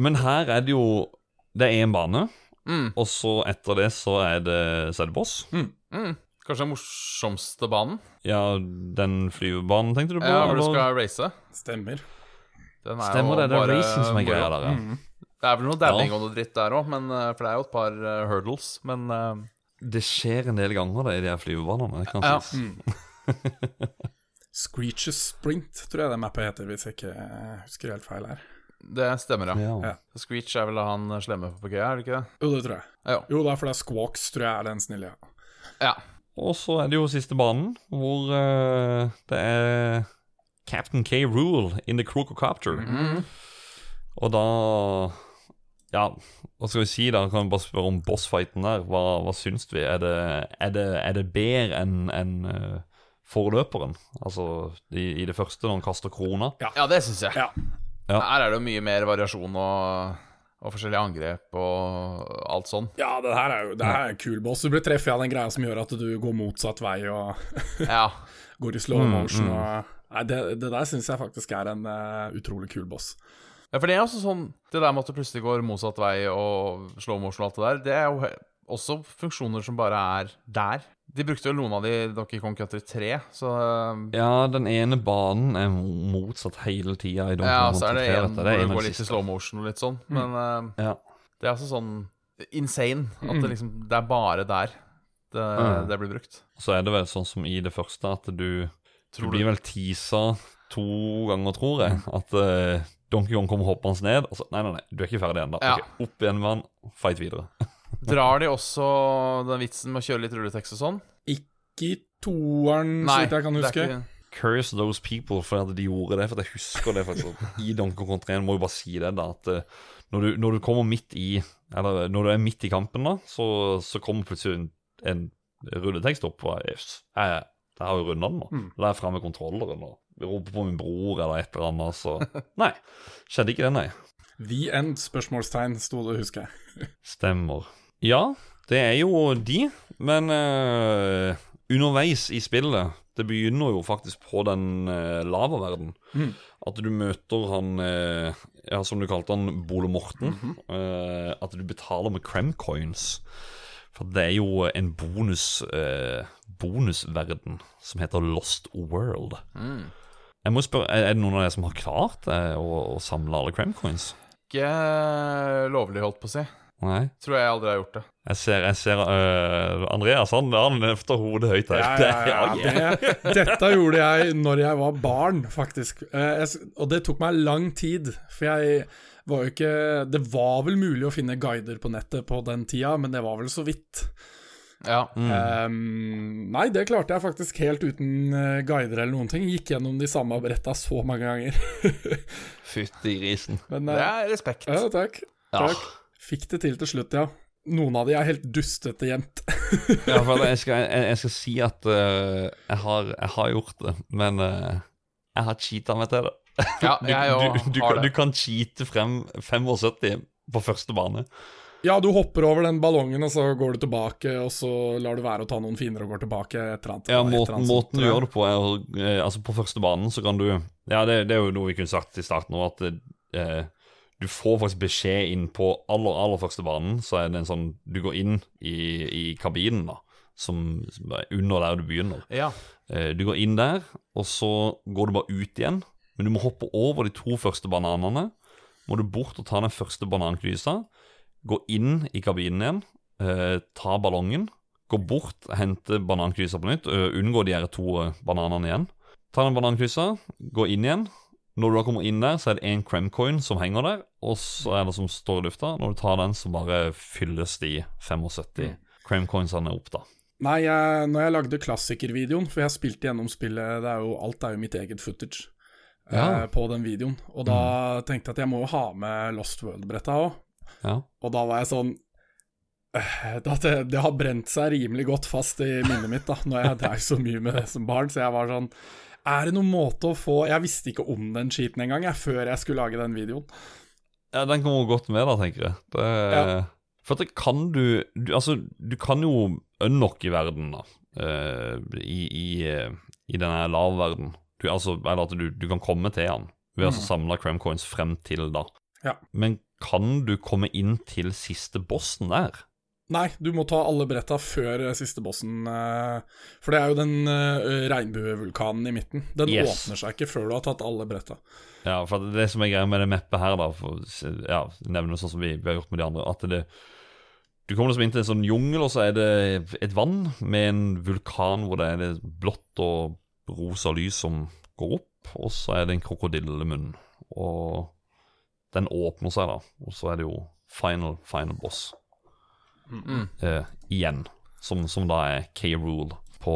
Men her er det jo Det er én bane, mm. og så etter det så er det Sedboss. Mm. Mm. Kanskje den morsomste banen? Ja, den flyvebanen tenkte du på? Ja, hvor du skal race. Stemmer. Den er Stemmer jo det, det er racing som er greia der, ja. Mm. Det er vel noe dabbing Ja. og noe dritt der òg, for det er jo et par uh, hurdles. Men uh, Det skjer en del ganger da, i de her flyvebanene. Det kan Ja. sies. Mm. Screeches Sprint, tror jeg det mappet heter, hvis jeg ikke husker helt feil her. det stemmer, ja. Ja. Ja. Screech er vel han slemme på GA, er det ikke det? Jo, det tror jeg. Ja. Jo, det er for det er Squawks, tror jeg er den snille, ja. ja. Og så er det jo siste banen, hvor uh, det er Captain K. Rule in the Crococopter. Mm. Og da Ja, hva skal vi si da? Kan vi bare spørre om bossfighten der. Hva, hva syns vi? Er det, er det, er det bedre enn en, uh, forløperen? Altså i, i det første, når han kaster krona? ja, det syns jeg. Ja. Ja. Her er det jo mye mer variasjon og, og forskjellige angrep og alt sånn. Ja, det her er jo det her er en kul boss. Du blir treffet av den greia som gjør at du går motsatt vei og Ja. går i slow Mm, motion. mm. Og, nei, det, det der syns jeg faktisk er en uh, utrolig kul boss. Ja, for det er også sånn Det der med at du plutselig går motsatt vei og slow motion og alt det der, det er jo også funksjoner som bare er der. De brukte jo noen av de Donkey Kong Country 3, så eh, Ja, den ene banen er motsatt hele tida i Donkey Ja, Kong så er det en hvor Det går litt i slow motion og litt sånn, men uh, Ja. det er altså sånn insane at det liksom Det er bare der det, Mm. det blir brukt. Så er det vel sånn som i det første, at du Du blir vel teasa to ganger, tror jeg. At uh, Donkey Kong kommer hoppende ned, og så Nei, nei, nei, du er ikke ferdig ennå. Ja. Ok, opp igjen med han, fight videre. Drar de også den vitsen med å kjøre litt rulletekst og sånn? Ikke i toeren, så vidt jeg kan er huske. ikke- Curse those people for at de gjorde det. For at jeg husker det faktisk I Donkey Kong 3 må jo bare si det, da. At eh, når du, når du kommer midt i Eller når du er midt i kampen, da, så, så kommer plutselig en, en rulletekst opp. Og jeg, jeg, jeg har jo runda den nå. Mm. Da er jeg fremme med kontrolleren og roper på min bror eller et eller annet. Så nei. Skjedde ikke det, nei. The End? spørsmålstegn, sto det, husker jeg. Stemmer. Ja, det er jo de, men uh, underveis i spillet Det begynner jo faktisk på den uh, lavaverdenen. Mm. At du møter han uh, Ja, som du kalte han, Bole Morten. eh, at du betaler med cremcoins. For det er jo en bonus eh, bonusverden som heter Lost World. Mm. Jeg må spørre, Er det noen av dere som har klart å, å samle alle crem coins? Ikke lovlig, holdt på å si. Nei? Tror jeg aldri har gjort det. Jeg ser, jeg ser uh, Andreas han, han løfter hodet høyt her. Ja, Det- ja, ja, det, dette gjorde jeg når jeg var barn, faktisk. Uh, jeg, og det tok meg lang tid, for jeg var jo ikke Det var vel mulig å finne guider på nettet på den tida, men det var vel så vidt. Ja. Mm. Um, nei, det klarte jeg faktisk helt uten uh, guider eller noen ting. Gikk gjennom de samme bretta så mange ganger. Fytti grisen. Men Det eh, er respekt. ja, takk. Ja. Takk. Fikk det til til slutt, ja. Noen av de er helt dustete gjemt. ja, for jeg skal, jeg, jeg skal si at uh, jeg, har, jeg har gjort det, men jeg har cheata meg til det. Ja, Du, jeg du, òg du, har du det. kan cheate frem 75 på første bane. Ja, du hopper over den ballongen, og så går du tilbake, og så lar du være å ta noen fiender og går tilbake. Et eller annet, Ja, et eller måten, annet måten du gjør det på, er eh, Altså, på første banen så kan du Ja, det, det er jo noe vi kunne sagt i starten òg, at eh, du får faktisk beskjed inn på aller, aller første banen, så er det en sånn Du går inn i, i kabinen, da, som, som er under der du begynner. Ja. Eh, du går inn der, og så går du bare ut igjen. Men du må hoppe over de to første bananene. Må du bort og ta den første bananklysa. Gå inn i kabinen igjen. Eh, ta ballongen. Gå bort, hente bananklysa på nytt. eh, unngå de her to bananene igjen. Ta den bananklysa, gå inn igjen. Når du da kommer inn der, så er det én cremcoin som henger der. og så er det som står i lufta. Når du tar den, så bare fylles de 75 cremcoinsene opp, da. Nei, jeg, når jeg lagde klassikervideoen, for jeg spilte gjennom spillet det er jo, Alt er jo mitt eget footage Ja. eh, på den videoen. Og da tenkte jeg at jeg må ha med Lost World-bretta òg. Ja. Og da var jeg sånn eh, det, det har brent seg rimelig godt fast i minnet mitt da Når jeg drev så mye med det som barn. Så jeg var sånn Er det noen måte å få Jeg visste ikke om den cheaten engang, jeg, før jeg skulle lage den videoen. Ja, den kommer godt med, da, tenker jeg. Det, Ja. For at kan du, du Altså, du kan jo unlock i verden, da. eh, I, i, eh, i denne lav-verden. Du, altså, eller at du, du kan komme til den ved å Mm. samle cramcoins frem til da. Ja. Men kan du komme inn til siste bossen der? Nei, du må ta alle bretta før eh, siste bossen. eh, For det er jo den eh, regnbuevulkanen i midten. Den Yes. åpner seg ikke før du har tatt alle bretta. Ja, for det som er greia med det meppet her, da, for ja, nevne sånn som vi, vi har gjort med de andre, at det Du kommer liksom inn til en sånn jungel, og så er det et vann med en vulkan hvor det er blått og rosa lys som går opp, og så er det en krokodillemunn. Og den åpner seg, da, og så er det jo final, final boss Mm. eh, igjen. Som, som da er K-Rule på,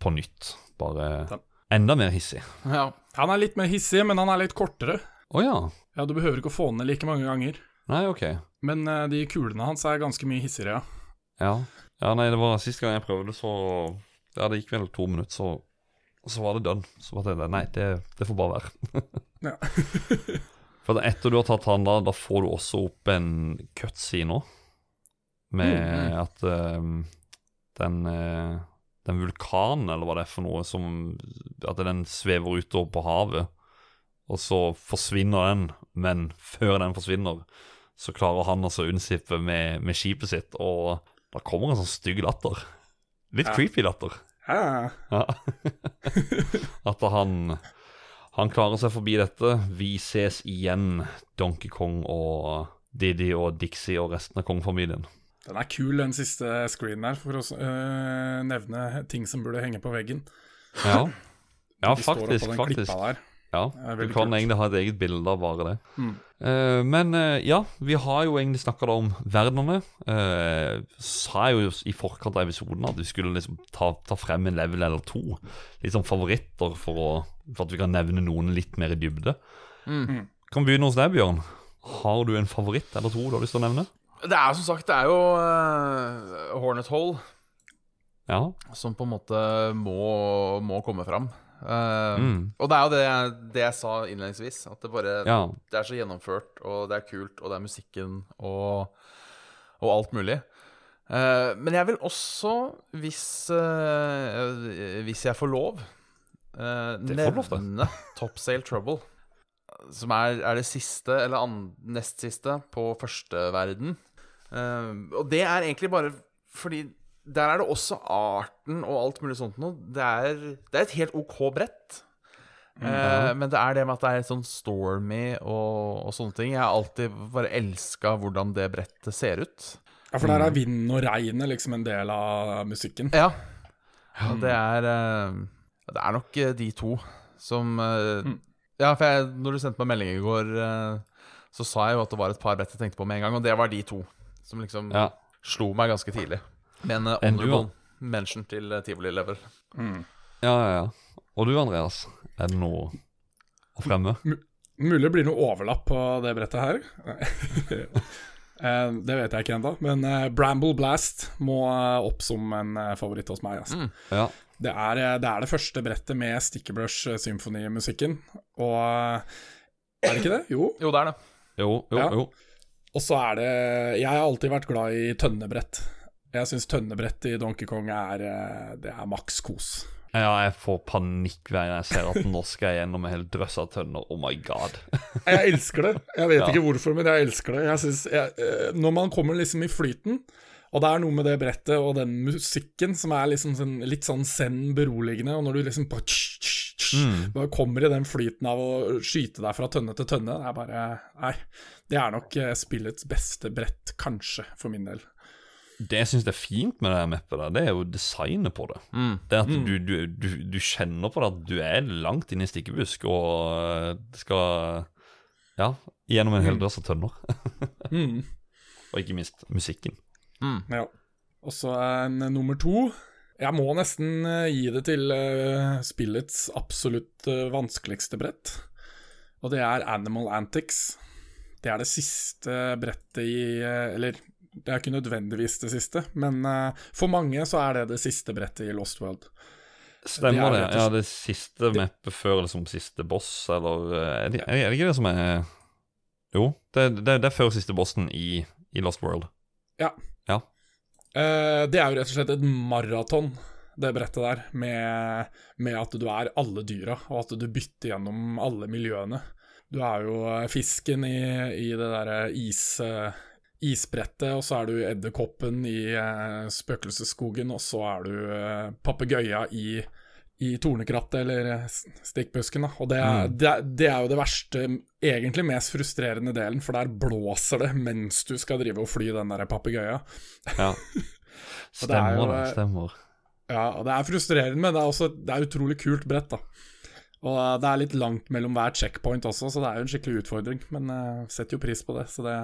på nytt. Bare enda mer hissig. Ja. Han er litt mer hissig, men han er litt kortere. Å ja. Ja, Du behøver ikke å få den ned like mange ganger. Nei, ok. Men uh, de kulene hans er ganske mye hissigere, ja. Ja. ja, nei, det var sist gang jeg prøvde, så Ja, det gikk vel to minutter, så, så var det done. Så var det Nei, det, det får bare være. Ja. For etter du har tatt han, da, da får du også opp en cutscene nå. Med Mm, at uh, den uh, Den vulkanen, eller hva det er for noe, som At den svever utover på havet. Og så forsvinner den, men før den forsvinner, så klarer han altså å unnsippe med, med skipet sitt, og da kommer en sånn stygg latter. Litt Ja. creepy latter. Ja. Ja. At han Han klarer seg forbi dette. Vi ses igjen, Donkey Kong og Didi og Dixie og resten av kongefamilien. Den er kul, den siste screenen her, for å øh, nevne ting som burde henge på veggen. Ja, ja faktisk. faktisk. Ja, Du kan kult. egentlig ha et eget bilde av bare det. Mm. Uh, men uh, ja, vi har jo egentlig snakka om verdenene. Uh, sa jeg jo i forkant av episoden at vi skulle liksom ta, ta frem en level eller to. Litt sånn favoritter for, å, for at vi kan nevne noen litt mer i dybde. Mm. Kan vi begynne hos deg, Bjørn. Har du en favoritt eller to du har lyst til å nevne? Det er som sagt, det er jo Hornet Hole Ja. som på en måte må, må komme fram. Eh, Mm. Og det er jo det jeg, det jeg sa innledningsvis. At det bare ja. Det er så gjennomført, og det er kult, og det er musikken og, og alt mulig. Uh, men jeg vil også, hvis, uh, hvis jeg får lov, Det får lov nevne Top Sail Trouble. Som er, er det siste, eller nest siste, på første verden. Eh, og det er egentlig bare fordi der er det også arten og alt mulig sånt noe. Det er, det er et helt OK brett. Eh, men det er det med at det er sånn stormy og, og sånne ting. Jeg har alltid bare elska hvordan det brettet ser ut. Ja, for der er vind og regnet liksom en del av musikken. Ja. ja det er eh, Det er nok eh, de to som eh, Mm. Ja, for jeg, når du sendte meg melding i går, eh, så sa jeg jo at det var et par brett jeg tenkte på med en gang, og det var de to. Som liksom ja. slo meg ganske tidlig. Med en uh, honorable mention til uh, Tivoli Level. Mm. Ja, ja, ja. Og du, Andreas? Er det noe å fremme? Mulig det blir noe overlapp på det brettet her. uh, det vet jeg ikke ennå, men uh, Bramble Blast må eh, opp som en eh, favoritt hos meg. Altså. Mm. Ja. Det, er, eh, det er det første brettet med stickerbrush-symfonimusikken. Symphony-musikken. Og eh, Er det ikke det? Jo. Jo, det er det. Jo, jo, Ja. jo. Og så er det Jeg har alltid vært glad i tønnebrett. Jeg syns tønnebrett i Donkey Kong er, eh, det er maks kos. Ja, jeg får panikk hver gang jeg ser at nå skal jeg gjennom en hel drøss av tønner. Oh my god. Jeg elsker det. Jeg vet Ja. ikke hvorfor, men jeg elsker det. Jeg jeg, eh, når man kommer liksom i flyten, og det er noe med det brettet og den musikken som er liksom sånn, litt sånn zen beroligende, og når du liksom bare, tsk, tsk, tsk, Mm. bare kommer i den flyten av å skyte deg fra tønne til tønne, det er bare Nei. Det er nok eh, spillets beste brett, kanskje, for min del. Det jeg syns er fint med det her mappet, der, det er jo designet på det. Mm. Det at du, du, du, du kjenner på det at du er langt inne i stikkebusk, og eh, skal Ja, gjennom en hel drøss av tønner. Mm. Og ikke minst musikken. Ja. Og så en eh, nummer to. Jeg må nesten eh, gi det til eh, spillets absolutt vanskeligste brett. Og det er Animal Antics. Det er det siste brettet i Eller det er ikke nødvendigvis det siste, men eh, for mange så er det det siste brettet i Lost World. Stemmer det? Ja, det siste mappet før liksom siste boss, eller eh, Er det, er det ikke det som er Jo, det, det, det er før siste bossen i, i Lost World. Ja. Ja. Uh, det er jo rett og slett et maraton, det brettet der, med, med at du er alle dyra, og at du bytter gjennom alle miljøene. Du er jo fisken i, i det derre is, eh, isbrettet, og så er du edderkoppen i eh, spøkelsesskogen, og så er du eh, papegøya i i tornekrattet eller eh, stikkbusken. Da. Og det er, det, er, det er jo det verste, egentlig mest frustrerende delen, for der blåser det mens du skal drive og fly den der papegøya. Ja. Det er Stemmer jo, det. eh, Stemmer. Ja, og det er frustrerende, men det er også det er utrolig kult brett, da. Og eh, det er litt langt mellom hver checkpoint også, så det er jo en skikkelig utfordring. Men jeg setter jo pris på det, så det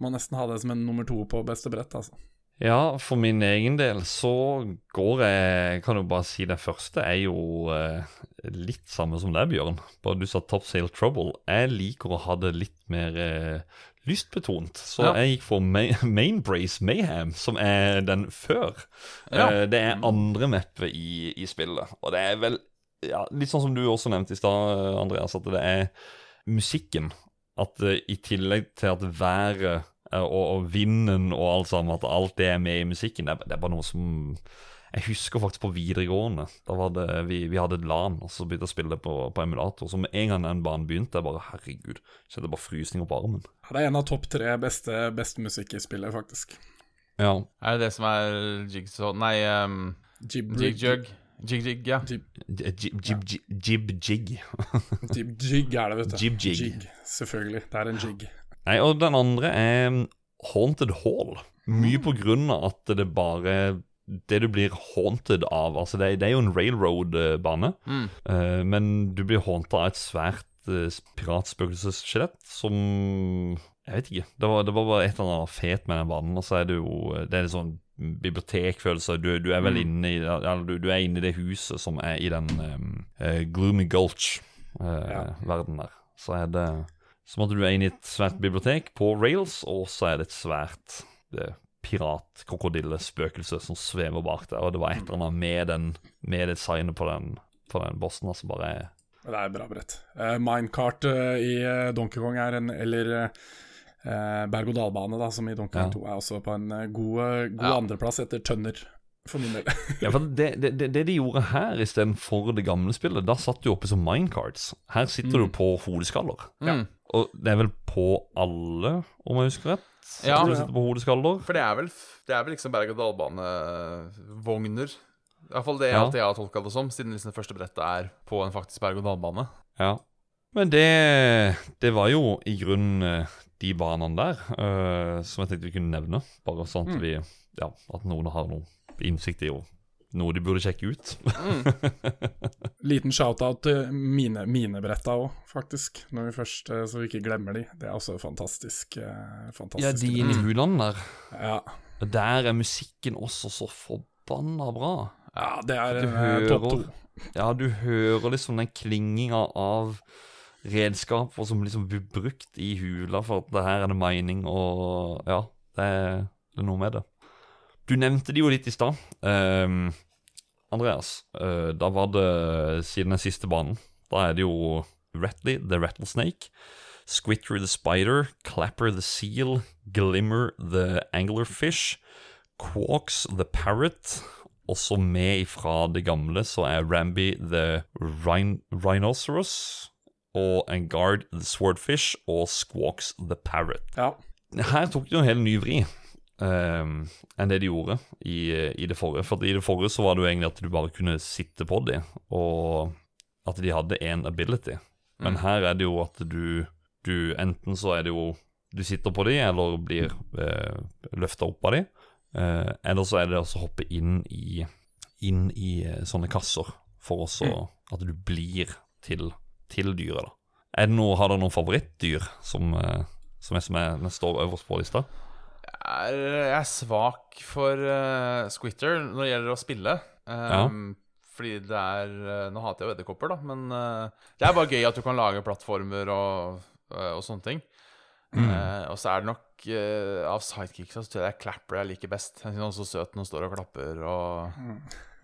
må nesten ha det som en nummer to på beste brett, altså. Ja, for min egen del så går jeg Kan jo bare si det første er jo eh, litt samme som deg, Bjørn. Bare du sa Top Sail Trouble. Jeg liker å ha det litt mer eh, lystbetont, så Ja. jeg gikk for Ma Mainbrace Mayhem, som er den før. Ja. Eh, det er andre mappet i, i spillet, og det er vel ja, litt sånn som du også nevnte i stad, Andreas, at det er musikken. At eh, i tillegg til at været og, og vinden og alt sammen, at alt det er med i musikken, det er, det er bare noe som Jeg husker faktisk på videregående. Da var det, vi, vi hadde et LAN, og så begynte jeg å spille på, på emulator. Så med en gang den banen begynte, jeg bare herregud, så det bare frysninger på armen. Det er en av topp tre beste, beste musikk i spillet, faktisk. Ja. Er det det som er jigsaw Nei, um, Jib jig-jug. Jig-jig, ja. Jib, Jib-jig. jib jig er det, vet du. Jib-jig. Selvfølgelig. Det er en jig. Nei, og den andre er Haunted Hall. Mye på grunn av at det bare Det du blir haunted av Altså, det, det er jo en railroad-bane, Mm. uh, men du blir haunta av et svært uh, piratspøkelsesskjelett som Jeg vet ikke. Det var, det var bare et eller annet fet med den banen. Og så er det jo Det er litt sånn bibliotekfølelse. Du, du er vel Mm. inne i Eller du, du er inne i det huset som er i den um, uh, Gloomy Ja. Gulch-verden der. Så er det som at du er inne i et svært bibliotek på rails, og så er det et svært eh, piratkrokodillespøkelse som svever bak der. Og det var et eller annet med, den, med designet på den, på den bossen. Altså bare Det er bra brett. Uh, Minecart uh, i Donkey Kong er en Eller uh, berg-og-dal-bane, da, som i Donkey Kong Ja. 2, er også på en god, god Ja. andreplass etter Tønner, for min del. Ja, for det, det, det, det de gjorde her istedenfor det gamle spillet, da satt du oppe som minecarts. Her sitter du på hodeskaller. Mm. Og det er vel på alle, om jeg husker rett? Ja. Du sitter på hodeskaller. For det er vel, det er vel liksom berg-og-dal-bane-vogner. Iallfall det Ja. alt jeg har tolka det som, siden liksom det første brettet er på en faktisk berg-og-dal-bane. Ja. Men det, det var jo i grunnen eh, de banene der uh, som jeg tenkte vi kunne nevne. Bare sånn at vi Ja, at noen har noe innsikt i og noe de burde sjekke ut. Liten shout-out til mine, mine bretta òg, faktisk. Når vi først, eh, Så vi ikke glemmer de. Det er også fantastisk. eh, fantastisk ja, de inne i hulene der. Ja. Der er musikken også så forbanna bra. ja, det er Du eh, topp to. Ja, du hører liksom den klinginga av redskaper som liksom blir brukt i hula for at det her er det mining og Ja, det er, det er noe med det. Du nevnte det jo litt i stad. Ehm, Andreas, uh, da var det siden den siste banen. Da er det jo Ratley the Rattlesnake, Squitter the Spider, Clapper the Seal, Glimmer the Anglerfish, Quarks the Parrot. Også med ifra det gamle så er Ramby the Rhin Rhinoceros, og Engard the Swordfish og Squawks the Parrot. Ja. Her tok de en helt ny vri ehm, enn det de gjorde i, i det forrige. For i det forrige så var det jo egentlig at du bare kunne sitte på dem, og at de hadde én ability. Men her er det jo at du, du Enten så er det jo du sitter på dem, eller blir eh, løfta opp av dem. Eh, eller så er det også å hoppe inn i, inn i eh, sånne kasser, for også at du blir til, til dyret, da. Er det noe, Har dere noen favorittdyr som, eh, som, er, som er, står øverst på lista? Jeg er, jeg er svak for uh, Squitter når det gjelder å spille. Um, Fordi det er eh, Nå hater jeg jo edderkopper, da, men uh, det er bare gøy at du kan lage plattformer og, uh, og sånne ting. Eh, og så er det nok Av sidekicks så tror jeg det er Clapper jeg liker best. Jeg synes han er så søt når han står og klapper og,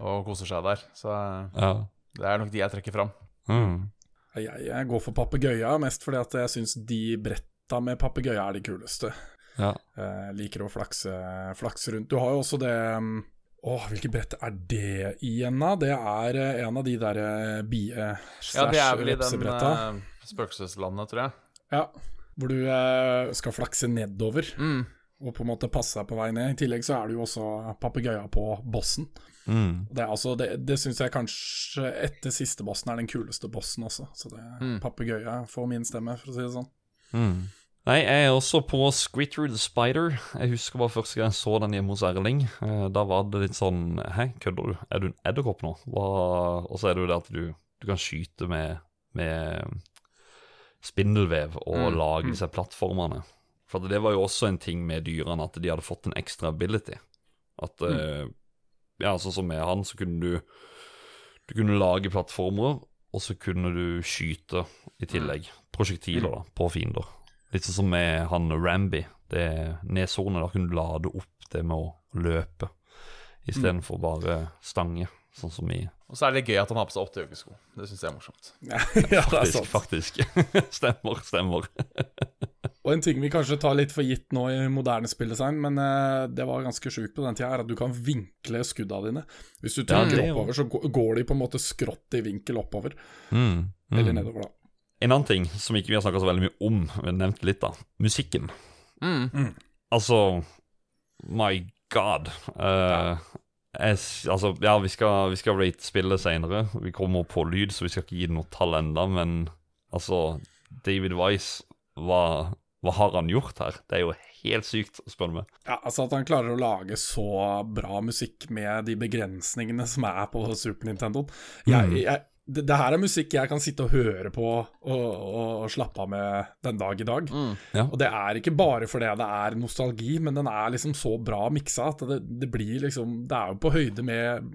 og koser seg der. Så Ja. det er nok de jeg trekker fram. Mm. Jeg, jeg går for papegøya, mest fordi at jeg syns de bretta med papegøye er de kuleste. Ja. Jeg liker å flakse, flakse rundt. Du har jo også det um, Åh, hvilket brett er det igjen, da? Det er eh, en av de der eh, bie Ja, det er vel i den vepsebretta. uh, spøkelseslandet, tror jeg. Ja, hvor du eh, skal flakse nedover Mm. og på en måte passe deg på vei ned. I tillegg så er det jo også papegøya på bossen. Mm. Det, altså, det, det syns jeg kanskje etter siste bossen er den kuleste bossen også. Så det Mm. papegøye får min stemme, for å si det sånn. Mm. Nei, jeg er også på the Spider. Jeg husker bare første gang jeg så den hjemme hos Erling. Eh, Da var det litt sånn Hæ, kødder du? Er du en edderkopp nå? Hva? Og så er det jo det at du, du kan skyte med, med spindelvev og Mm, lage disse plattformene. For det var jo også en ting med dyrene, at de hadde fått en ekstra ability. At mm. Ja, sånn som med han, så kunne du Du kunne lage plattformer, og så kunne du skyte i tillegg. Prosjektiler da, på fiender. Litt sånn som med han Ramby. Det er neshornet. Da kunne du lade opp det med å løpe istedenfor bare stange, sånn som i Og så er det gøy at han har på seg åtte joggesko. Det syns jeg er morsomt. ja, det er Faktisk, sant. faktisk. stemmer, stemmer. Og en ting vi kanskje tar litt for gitt nå i moderne spilldesign, men eh, det var ganske sjukt på den tida, er at du kan vinkle skudda dine. Hvis du Ja, trykker er oppover, så går de på en måte skrått i vinkel oppover. Mm, mm. Eller nedover, da. En annen ting som ikke vi har snakka så veldig mye om, men nevnt litt, da. Musikken. Mm. Altså My God. Uh, jeg, altså, ja, vi skal, vi skal rate spillet seinere. Vi kommer på lyd, så vi skal ikke gi det noe tall enda, men altså David Wise, hva, hva har han gjort her? Det er jo helt sykt, spør du meg. Ja, altså At han klarer å lage så bra musikk med de begrensningene som er på Super Nintendo. Jeg, Mm. jeg, det, det her er musikk jeg kan sitte og høre på og, og, og slappe av med den dag i dag. Mm. Og det er ikke bare fordi det er nostalgi, men den er liksom så bra miksa at det, det blir liksom Det er jo på høyde med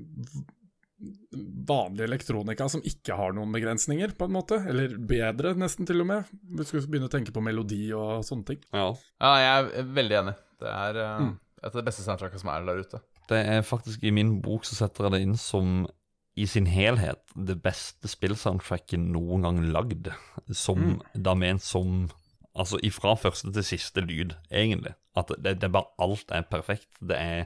vanlig elektronika som ikke har noen begrensninger, på en måte. Eller bedre, nesten, til og med. Hvis du skal begynne å tenke på melodi og sånne ting. Ja. Ja, jeg er veldig enig. Det er uh, Mm. et av de beste soundtrackene som er der ute. Det er faktisk I min bok så setter jeg det inn som i sin helhet det beste spillsoundtracket noen gang lagd. Som da ment som Altså ifra første til siste lyd, egentlig. At det, det er bare alt er perfekt. Det er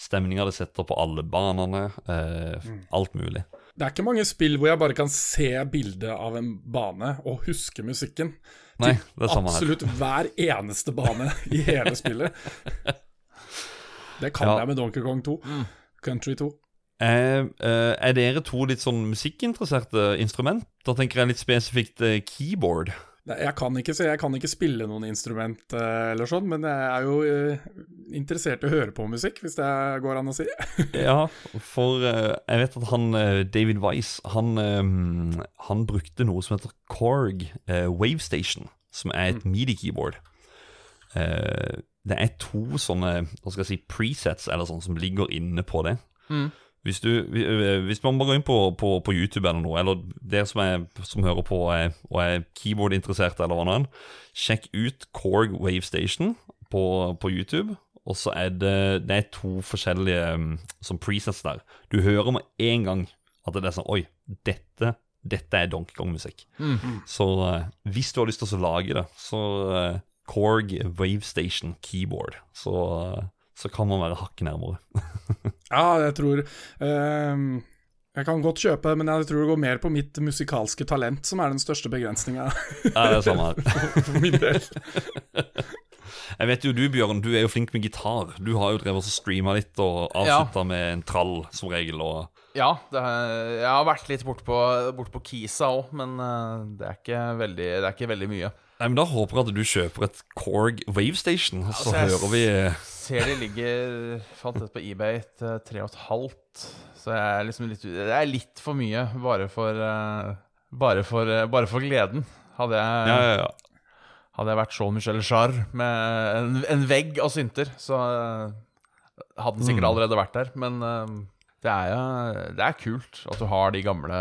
stemninga det setter på alle banene. Eh, Alt mulig. Det er ikke mange spill hvor jeg bare kan se bildet av en bane og huske musikken. Nei, det er samme her. Absolutt hver eneste bane i hele spillet. Det kan Ja. jeg med Donkey Kong 2. Country 2. Eh, eh, er dere to litt sånn musikkinteresserte instrument? Da tenker jeg litt spesifikt eh, keyboard. Jeg kan ikke, jeg kan ikke spille noen instrument eller sånn, men jeg er jo interessert i å høre på musikk, hvis det går an å si. Ja, for jeg vet at han David Wise han, eh, han brukte noe som heter Korg Wavestation, som er et midi-keyboard. Eh, det er to sånne hva skal jeg si, presets eller sånn som ligger inne på det. Mm. Hvis, du, eh, hvis man bare går inn på, på, på YouTube eller noe, eller dere som, er, som hører på er, og er keyboard-interessert eller hva annet, sjekk ut Korg Wavestation på, på YouTube. Og så er det, det er to forskjellige um, som presets der. Du hører med en gang at det er sånn Oi, dette, dette er Donkey Kong-musikk. Mm. Så eh, hvis du har lyst til å lage det, så uh, Korg Wavestation Keyboard. Så, så kan man være hakket nærmere. Ja, jeg tror ehm, Jeg kan godt kjøpe, men jeg tror det går mer på mitt musikalske talent som er den største begrensninga Ja, det er samme her. for min del. Jeg vet jo du, Bjørn, du er jo flink med gitar. Du har jo drevet og streama litt og avslutta med en trall, som regel. Og Ja, det er, jeg har vært litt bortpå bort på Kisa òg, men eh, det, er ikke veldig, det er ikke veldig mye. Nei, men Da håper jeg at du kjøper et Korg Wavestation, og så Altså, hører vi Ser de ligger Fant dette på eBay til tre og et halvt. Så jeg er liksom litt Det er litt for mye bare for eh, Bare for, eh, bare for gleden. Hadde jeg, Ja, ja, ja. hadde jeg vært Jean-Michel Jarre med en, en vegg av synter, så eh, hadde den sikkert Mm. allerede vært der. Men eh, det er jo Det er kult at du har de gamle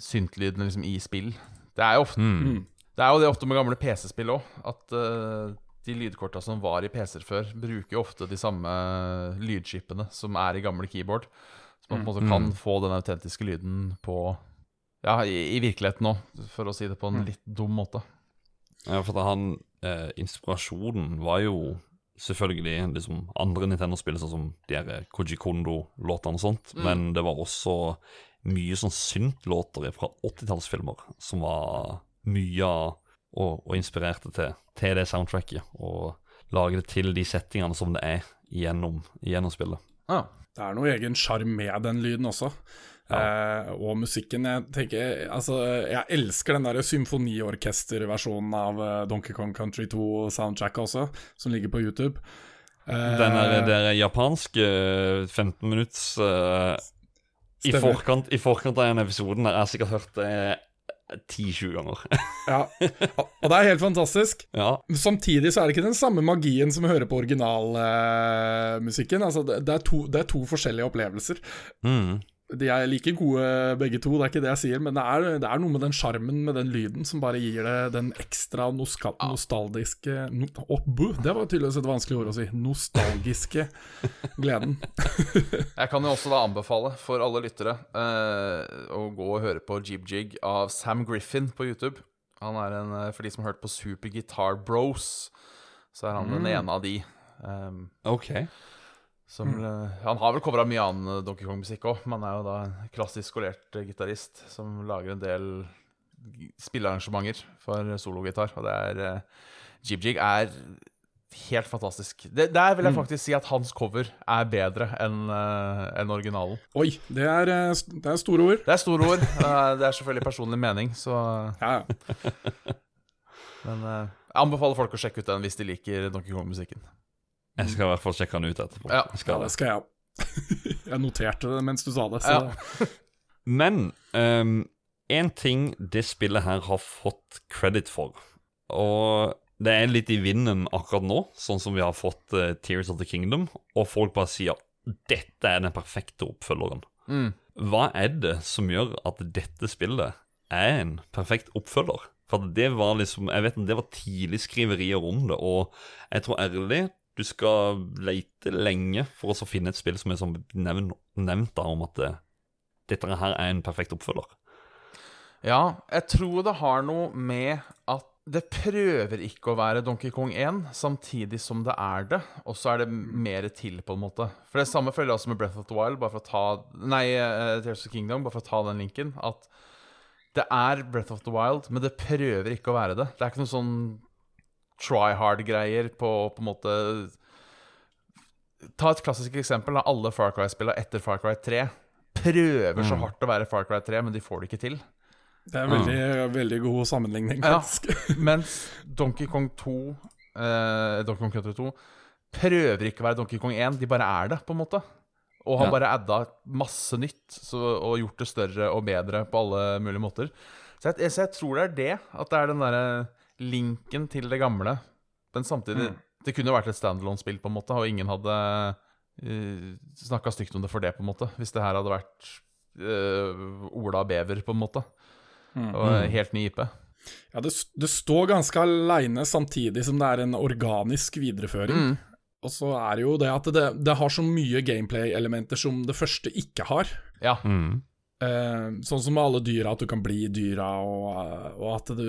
syntlydene liksom i spill. Det er jo ofte Mm. Det er jo det ofte med gamle PC-spill òg, at uh, de lydkorta som var i PC-er før, bruker jo ofte de samme lydskipene som er i gamle keyboard. Så man på en måte kan Mm. få den autentiske lyden på Ja, i, i virkeligheten òg, for å si det på en Mm. litt dum måte. Ja, for han eh, Inspirasjonen var jo selvfølgelig liksom andre Nintendo-spill, sånn som de her Koji Kondo-låtene og sånt, Mm. men det var også mye sånn synt-låter fra 80-tallsfilmer som var mye av og, og inspirerte til, til det soundtracket, og lage det til de settingene som det er gjennom, gjennom spillet. Ja. Det er noe egen sjarm med den lyden også. Eh, og musikken jeg tenker Altså, jeg elsker den der symfoniorkesterversjonen av eh, Donkey Kong Country 2-soundtracket også, som ligger på YouTube. Eh, Den der, der japanske 15 minutts eh, i, forkant, I forkant av den episoden der jeg har sikkert hørt det 10-20 ganger. Ja, og det er helt fantastisk. ja. Samtidig så er det ikke den samme magien som å høre på originalmusikken. altså, det, det, er to, det er to forskjellige opplevelser. Mm. De er like gode begge to, det er ikke det jeg sier, men det er, det er noe med den sjarmen med den lyden som bare gir det den ekstra noska, nostalgiske no, oh, Det var tydeligvis et vanskelig ord å si. Nostalgiske gleden. Jeg kan jo også da anbefale for alle lyttere eh, å gå og høre på Jib Jig av Sam Griffin på YouTube. Han er en, eh, For de som har hørt på Super Guitar Bros, så er han den ene av de. Um, OK. Som, mm. han har vel covra mye annen eh, Donkey Kong-musikk òg, men er jo da en klassisk skolert eh, gitarist som lager en del spillearrangementer for sologitar. Og det er Jib Jig er helt fantastisk. Det, der vil jeg faktisk si at hans cover er bedre enn eh, enn originalen. Oi, det er, eh, det er store ord. Det er store ord. eh, det er selvfølgelig personlig mening, så Ja, ja. Men eh, jeg anbefaler folk å sjekke ut den hvis de liker Donkey Kong-musikken. Jeg skal i hvert fall sjekke den ut etterpå. Ja. Skal det det. skal jeg Jeg noterte det mens du sa det. Så Ja. Men um, en ting det spillet her har fått credit for, og det er litt i vinden akkurat nå, sånn som vi har fått uh, Tears of the Kingdom, og folk bare sier dette er den perfekte oppfølgeren. Mm. Hva er det som gjør at dette spillet er en perfekt oppfølger? For det var liksom Jeg vet det var tidlig skriverier om det, og jeg tror ærlig du skal lete lenge for å finne et spill som er sånn nevnt, nevnt da, om at det, dette her er en perfekt oppfølger. Ja, jeg tror det har noe med at det prøver ikke å være Donkey Kong 1, samtidig som det er det. Og så er det mer til, på en måte. For det samme føler jeg også med Breath of the Wild, bare for å ta Nei, eh, Tears of Kingdom, bare for å ta den linken. At det er Breath of the Wild, men det prøver ikke å være det. Det er ikke noe sånn try hard-greier på på en måte Ta et klassisk eksempel. Da. Alle Far Cry-spillene etter Far Cry 3 prøver så hardt å være Far Cry 3, men de får det ikke til. det er veldig, veldig god sammenligning, Ja. faktisk. Mens Donkey Kong 2 eh, Donkey Kong Country 2 prøver ikke å være Donkey Kong 1, de bare er det, på en måte. Og har Ja. bare adda masse nytt så, og gjort det større og bedre på alle mulige måter. Så jeg, så jeg tror det er det. At det er den derre linken til det gamle. Men samtidig Det kunne jo vært et standalone-spill, på en måte, og ingen hadde uh, snakka stygt om det for det, på en måte. Hvis det her hadde vært uh, Ola Bever, på en måte. Og helt ny IP. Ja, det, det står ganske aleine samtidig som det er en organisk videreføring. Mm. Og så er det jo det at det, det har så mye gameplay-elementer som det første ikke har. Ja. Mm. Eh, sånn som med alle dyra, at du kan bli dyra, og, og at du,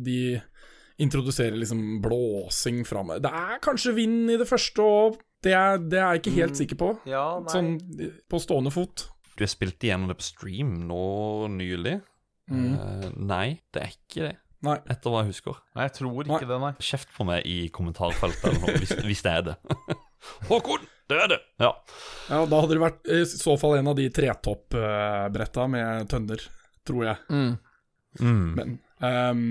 de introduserer liksom blåsing fram Det er kanskje vind i det første òg, det, er- det er jeg ikke helt sikker på. Ja, nei. Sånn på stående fot. Du har spilt igjennom det på stream nå nylig? Eh, nei, det er ikke det, Nei. etter hva jeg husker. Nei, jeg tror Nei. ikke det, nei. Kjeft på meg i kommentarfeltet eller noe, hvis, hvis det er det. Håkon, det er det! Ja. Ja, da hadde det vært i så fall en av de tretoppbretta med tønner, tror jeg. Mm. Men ehm,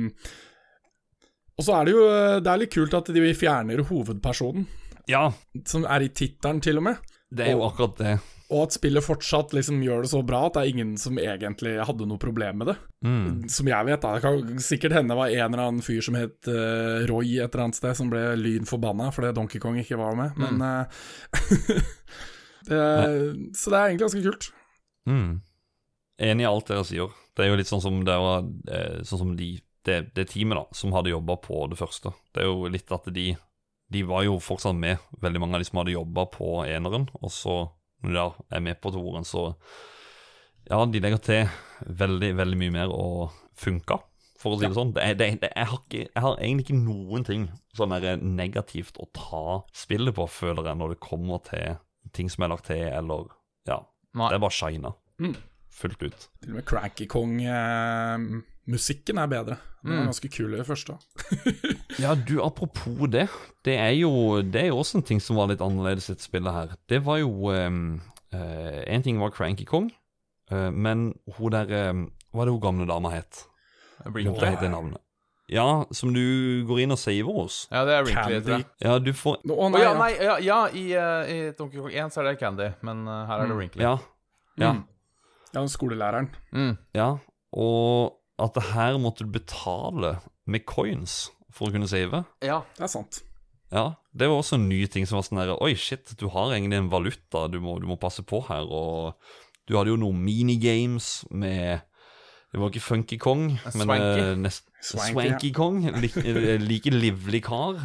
Og så er det jo Det er litt kult at de fjerner hovedpersonen, ja, som er i tittelen, til og med. det er jo akkurat det. Og at spillet fortsatt liksom gjør det så bra at det er ingen som egentlig hadde noe problem med det. Mm. Som jeg vet, da. Det kan sikkert hende det var en eller annen fyr som het uh, Roy et eller annet sted, som ble lyn forbanna fordi Donkey Kong ikke var med, men eh, det, Så det er egentlig ganske kult. Mm. Enig i alt dere sier. Det er jo litt sånn som det var eh, Sånn som de, det, det teamet da som hadde jobba på det første. Det er jo litt at de De var jo fortsatt med, veldig mange av de som hadde jobba på eneren. Og så, når de da er med på toeren, så Ja, de legger til veldig, veldig mye mer og funka, for å si det sånn. Det er, det, det, jeg, har ikke, jeg har egentlig ikke noen ting som er negativt å ta spillet på, føler jeg, når det kommer til ting som er lagt til, eller Ja. Nei. Det er bare shina. Mm. Fullt ut. Til og med Cranky Kong-musikken er bedre. Den var Mm. ganske kul i det første. Ja, du, apropos det. Det er jo Det er jo også en ting som var litt annerledes i dette spillet her. Det var jo um, En ting var Cranky Kong, uh, men hun der um, Hva er det hun gamle dama het? Blinky. Heter navnet? Ja, som du går inn og saver hos. Ja, det er Rinkley, Candy. heter det. Ja, du får Å oh, nei, ja, nei, ja, ja i, uh, i Donkey Kong 1 så er det Candy, men uh, her er det Mm. Wrinkly. Ja. Ja. Mm. Ja, skolelæreren. Mm. ja. Og at det her måtte du betale med coins for å kunne save. ja. Det er sant. Ja, det var også en ny ting som var sånn der Oi, shit, du har egentlig en valuta du må, du må passe på her. Og du hadde jo noen minigames med Det var ikke Funky Kong, men Swanky. eh, nest, Swanky, Swanky Kong. Like, eh, like livlig kar,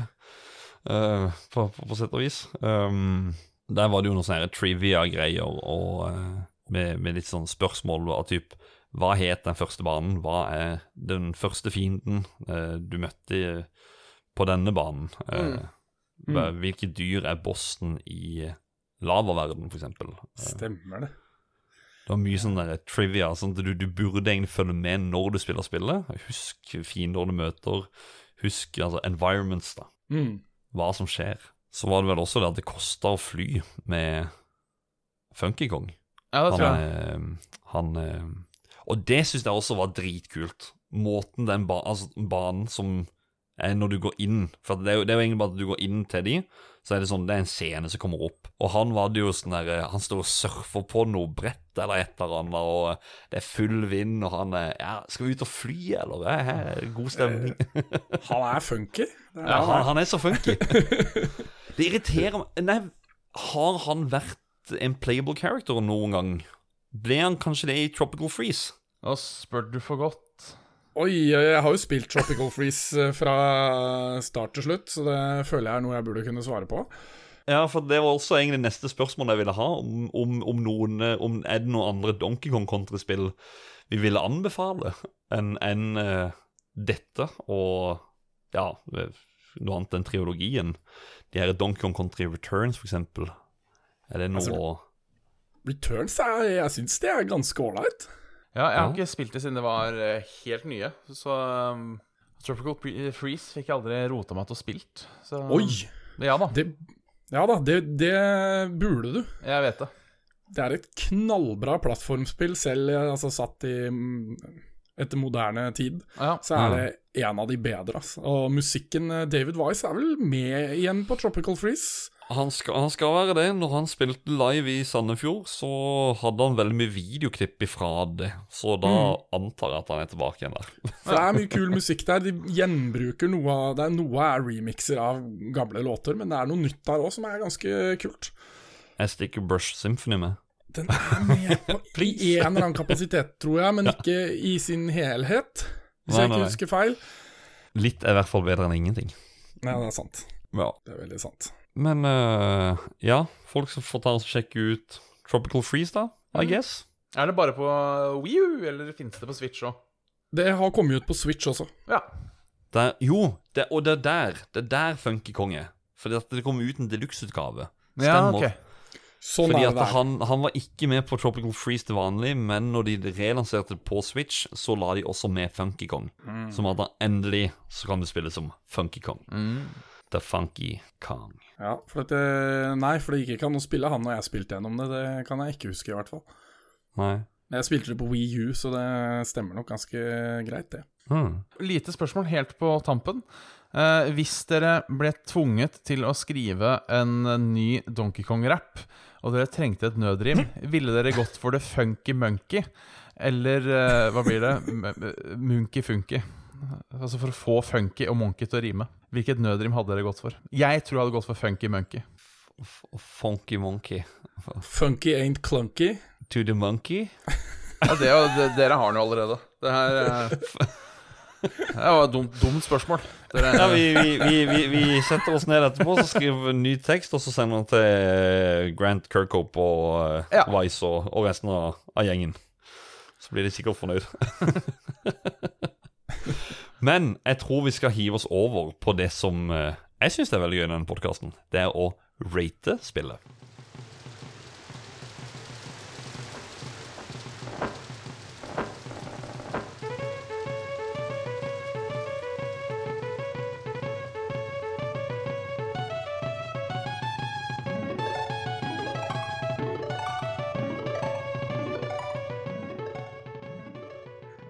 uh, på, på, på sett og vis. Um, der var det jo noen sånne trivia-greier og eh, med, med litt sånn spørsmål av typ Hva het den første banen? Hva er den første fienden eh, du møtte på denne banen? Eh, Mm. hva- Hvilke dyr er bossen i lavaverden? Eh, Stemmer det. det var mye sånn der trivia. Sånn at du, du burde egentlig følge med når du spiller spillet. Husk fiender du møter. Husk altså, environments, da. Mm. Hva som skjer. Så var det vel også det at det kosta å fly med Funky Kong. ja, det tror jeg. eh, han eh, Og det syns jeg også var dritkult. Måten den ba altså, banen som er når du går inn For det er, jo, det er jo egentlig bare at du går inn til de Så er det sånn, det er en scene som kommer opp. Og han var det jo sånn der eh, Han står og surfer på noe brett eller et eller annet, og det er full vind, og han er Ja, skal vi ut og fly, eller? Det er god stemning. Han er funky. Er, Ja, han, han er så funky. Det irriterer meg Nei, har han vært en playable character noen gang? Ble han kanskje det i Tropical Freeze? Nå spør du for godt. Oi, jeg har jo spilt Tropical Freeze eh, fra start til slutt, så det føler jeg er noe jeg burde kunne svare på. Ja, for det var også egentlig neste spørsmål jeg ville ha. Om, om, om noen om Er det noen andre Donkey Kong-kontrispill vi ville anbefale enn en, eh, dette og ja, noe annet enn triologien? De her Donkey Kong Country Returns, for eksempel. Er det noe Altså, Returns er, jeg syns det er ganske ålreit. Ja, jeg har ikke spilt det siden det var eh, helt nye. Så um, Tropical Freeze fikk jeg aldri rota meg til å spilt. Så, Oi! Ja da, Det, ja da, det, det burde du. jeg vet det. Det er et knallbra plattformspill, selv eh, altså, satt i mm, etter moderne tid. Ja. Så er det en av de bedre. Altså. Og musikken eh, David Wise er vel med igjen på Tropical Freeze. Han skal, han skal være det. Når han spilte live i Sandefjord, så hadde han veldig mye videoklipp ifra det. Så da antar jeg at han er tilbake igjen der. For det er mye kul musikk der. De gjenbruker noe av det er Noe er remixer av gamle låter, men det er noe nytt der òg som er ganske kult. Jeg stikker Brush Symphony med. Den er med på i en eller annen kapasitet, tror jeg, men ikke i sin helhet. Hvis Nei, jeg ikke nei. husker feil. Litt er i hvert fall bedre enn ingenting. Nei, det er sant. Ja. Det er veldig sant. Men uh, ja, folk som får ta og sjekke ut Tropical Freeze, da, I guess. Er det bare på Wii U, eller finnes det på Switch òg? Det har kommet ut på Switch også. Ja. Der, jo, det, og det er der Det er der Funky Kong er. Fordi at det kom ut en deluxe-utgave. ja okay. ok. Sånn Fordi at han, han var ikke med på Tropical Freeze til vanlig, men når de relanserte på Switch, så la de også med Funky Kong. Som at da endelig så kan du spille som Funky Kong. Mm. The Funky Kong. Ja, for at det, nei, for det gikk ikke an å spille han når jeg spilte gjennom det. Det kan jeg ikke huske, i hvert fall. Nei. Jeg spilte det på Wii U, så det stemmer nok ganske greit, det. Mm. Lite spørsmål helt på tampen. Eh, hvis dere ble tvunget til å skrive en ny Donkey Kong-rapp, og dere trengte et nødrim, ville dere gått for det funky monkey? Eller eh, hva blir det? Munky funky. Altså for å få funky og monkey til å rime. Hvilket nødrim hadde dere gått for? Jeg tror jeg hadde gått for funky monkey. F- Funky monkey. Funky ain't clunky. To the monkey. Ja, det, er det, dere har den jo allerede. Det her eh, Det var et dumt, dumt spørsmål. Dere, Ja, vi, vi, vi, vi, vi setter oss ned etterpå, så skriver vi en ny tekst, og så sender den til Grant Kirkhope og eh, Ja. Vice og, og resten av, av gjengen. Så blir de sikkert fornøyd. Men jeg tror vi skal hive oss over på det som eh, jeg syns er veldig gøy i denne podkasten. Det er å rate spillet.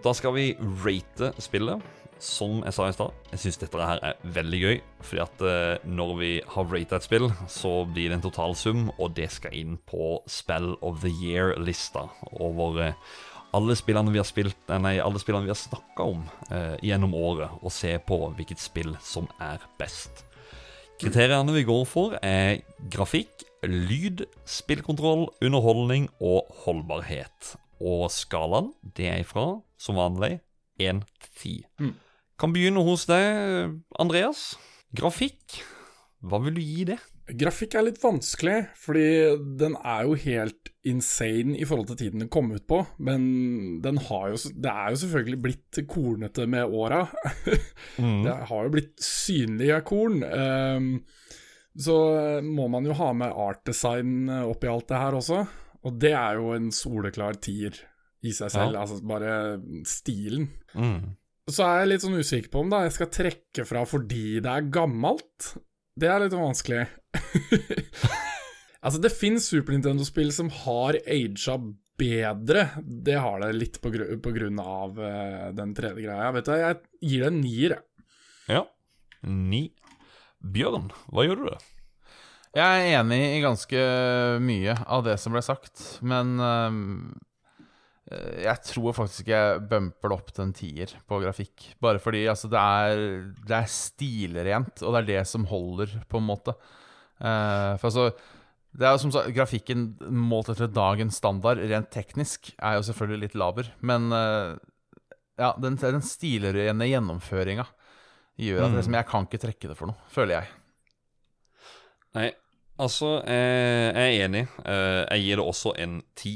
Da skal vi rate spillet. Som jeg sa i stad, jeg syns dette her er veldig gøy. Fordi at eh, når vi har rata et spill, så blir det en totalsum, og det skal inn på Spell of the Year-lista over eh, alle spillene vi har spilt eh, Nei, alle spillene vi har snakka om eh, gjennom året, og se på hvilket spill som er best. Kriteriene vi går for, er grafikk, lyd, spillkontroll, underholdning og holdbarhet. Og skalaen, det er ifra, som vanlig, 1 til 10. Kan begynne hos deg, Andreas. Grafikk, hva vil du gi det? Grafikk er litt vanskelig, fordi den er jo helt insane i forhold til tiden den kom ut på. Men den har jo, det er jo selvfølgelig blitt kornete med åra. Det har jo blitt synlige korn. Ehm, så må man jo ha med art design oppi alt det her også. Og det er jo en soleklar tier i seg selv, Ja. altså bare stilen. Mm. Så er jeg litt sånn usikker på om da jeg skal trekke fra fordi det er gammelt. Det er litt vanskelig. altså, det fins Super Nintendo-spill som har aga bedre. Det har det litt på, gru på grunn av uh, den tredje greia. Vet du, jeg gir det en nier. jeg. Ja. Ni. Bjørn, hva gjør du? Jeg er enig i ganske mye av det som ble sagt, men øh, jeg tror faktisk jeg bumper det opp til en tier på grafikk. Bare fordi altså, det, er, det er stilrent, og det er det som holder, på en måte. Uh, for altså det er jo som sagt, Grafikken målt etter dagens standard, rent teknisk, er jo selvfølgelig litt laber. Men uh, ja, den, den stilrene gjennomføringa gjør at Mm. liksom, jeg kan ikke trekke det for noe, føler jeg. Nei, altså, eh, jeg er enig. Eh, jeg gir det også en ti.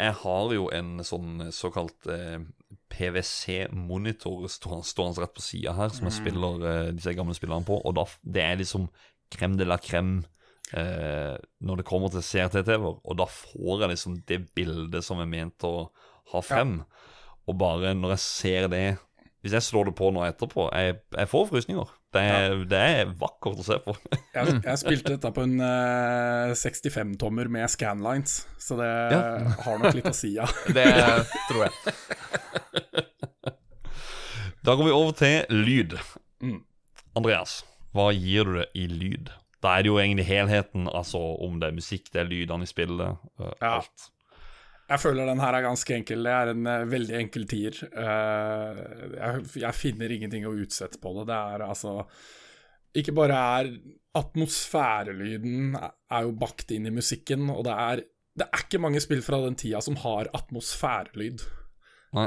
Eh, jeg har jo en sånn såkalt eh, PwC-monitor stå- stående rett på sida her, som jeg spiller eh, disse gamle spillerne på, og da, det er liksom crème de la crème eh, når det kommer til CRT-TV-er, og da får jeg liksom det bildet som er ment å ha frem. Og bare når jeg ser det Hvis jeg slår det på nå etterpå, jeg, jeg får frysninger. Det er, det er vakkert å se på. Jeg, jeg spilte dette på en uh, 65-tommer med scanlines, så det Ja. har nok litt å si, ja. Det tror jeg. Da går vi over til lyd. Mm. Andreas, hva gir du det i lyd? Da er det jo egentlig helheten, altså om det er musikk, det er lydene i spillet, uh, Ja. alt. Jeg føler den her er ganske enkel. Det er en uh, veldig enkel tier. Uh, jeg, jeg finner ingenting å utsette på det. Det er altså Ikke bare er atmosfærelyden er jo bakt inn i musikken, og det er Det er ikke mange spill fra den tida som har atmosfærelyd. Nei.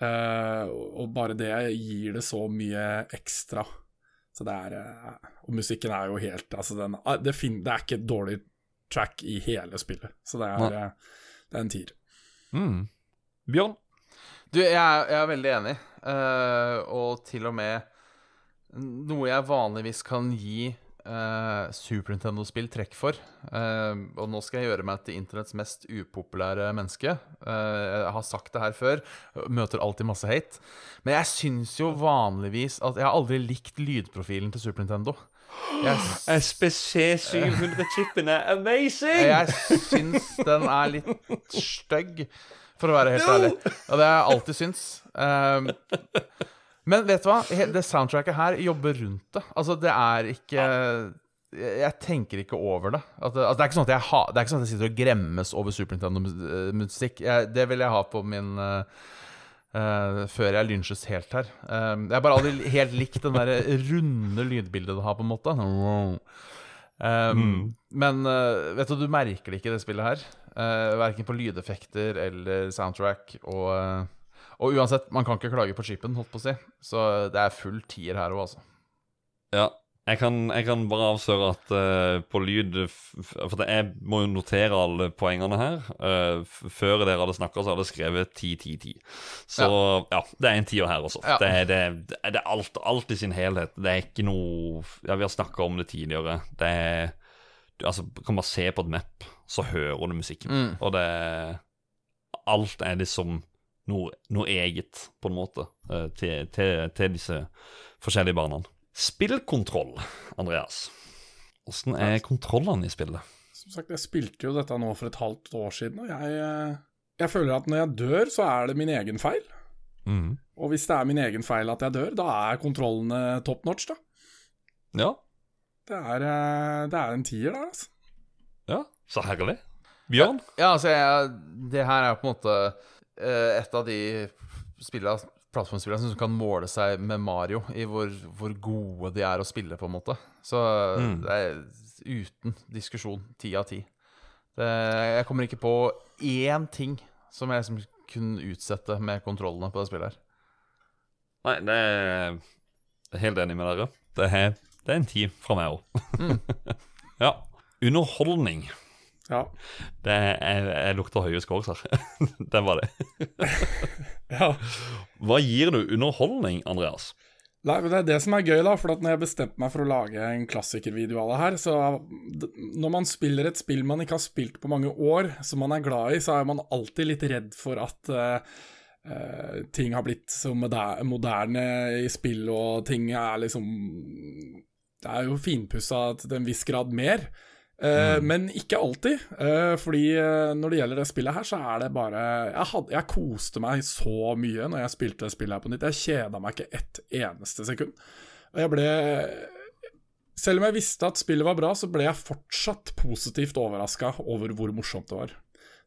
Uh, og bare det gir det så mye ekstra. Så det er Og musikken er jo helt Altså, den, det, fin, det er ikke et dårlig track i hele spillet. Så det er, det er en tier. Mm. Bjørn? Du, jeg er, jeg er veldig enig. Uh, og til og med noe jeg vanligvis kan gi uh, Super Nintendo-spill trekk for. Uh, og nå skal jeg gjøre meg til internetts mest upopulære menneske. Jeg har sagt det her før, møter alltid masse hate. Men jeg syns jo vanligvis at Jeg har aldri likt lydprofilen til Super Nintendo. Jeg, SPC700-chipen er amazing! jeg syns den er litt stygg, for å være helt ærlig. Og det har jeg alltid syns. Um, men vet du hva? Det soundtracket her jobber rundt det. Altså, det er ikke jeg, tenker ikke over det. At, det- at det, er ikke sånn at jeg ha, det er ikke sånn at jeg sitter og gremmes over Super Nintendo-musikk. Det vil jeg ha på min eh, eh, Før jeg lynsjes helt her. Uh, jeg har bare aldri helt likt den der runde lydbildet det har, på en måte. Um, Men eh, vet du, du merker det ikke i det spillet her. Uh, verken på lydeffekter eller soundtrack. Og, og uansett, man kan ikke klage på chipen, holdt på å si. Så det er full tier her òg, altså. Ja. Jeg kan, jeg kan bare avsløre at uh, på lyd For jeg må jo notere alle poengene her. Uh, før dere hadde snakka, så hadde jeg skrevet 10-10-10. Så ja. det er en tier her også. Ja. Det, er- det, det er alt, alt i sin helhet. Det er ikke noe Ja, vi har snakka om det tidligere. Det er du, Altså, kan bare se på et map, så hører du musikken. Mm. Og det Alt er liksom noe, noe eget, på en måte, uh, til, til, til disse forskjellige barna. Spillkontroll, Andreas. Åssen er kontrollene i spillet? Som sagt, jeg spilte jo dette nå for et halvt år siden, og jeg, eh, jeg føler at når jeg dør, så er det min egen feil. Mm. Og hvis det er min egen feil at jeg dør, da er kontrollene top notch, da. Ja. Det er, eh, det er en tier der, altså. ja, så herlig. Bjørn? Ja, altså, jeg, det her er på en måte eh, et av de spillene, plattformspillene som kan måle seg med Mario i hvor, hvor gode de er å spille, på en måte. Så Mm. det er uten diskusjon ti av ti. Jeg kommer ikke på én ting som jeg liksom kunne utsette med kontrollene på det spillet her. Nei, det er jeg er helt enig med dere. Det er, det er en ti fra meg òg. ja. Underholdning. Ja. Det jeg, jeg lukter høye scores her. Den var det. ja. Hva gir du underholdning, Andreas? Nei, men Det er det som er gøy, da. For at når jeg bestemte meg for å lage en klassikervideo av det her, så Når man spiller et spill man ikke har spilt på mange år, som man er glad i, så er man alltid litt redd for at uh, Uh, ting har blitt så moder moderne i spill, og ting er liksom Det er jo finpussa til en viss grad mer. Eh, Men ikke alltid. eh, fordi eh, når det gjelder det spillet her, så er det bare jeg, hadde, jeg koste meg så mye når jeg spilte det spillet her på nytt. Jeg kjeda meg ikke ett eneste sekund. Og jeg ble Selv om jeg visste at spillet var bra, så ble jeg fortsatt positivt overraska over hvor morsomt det var.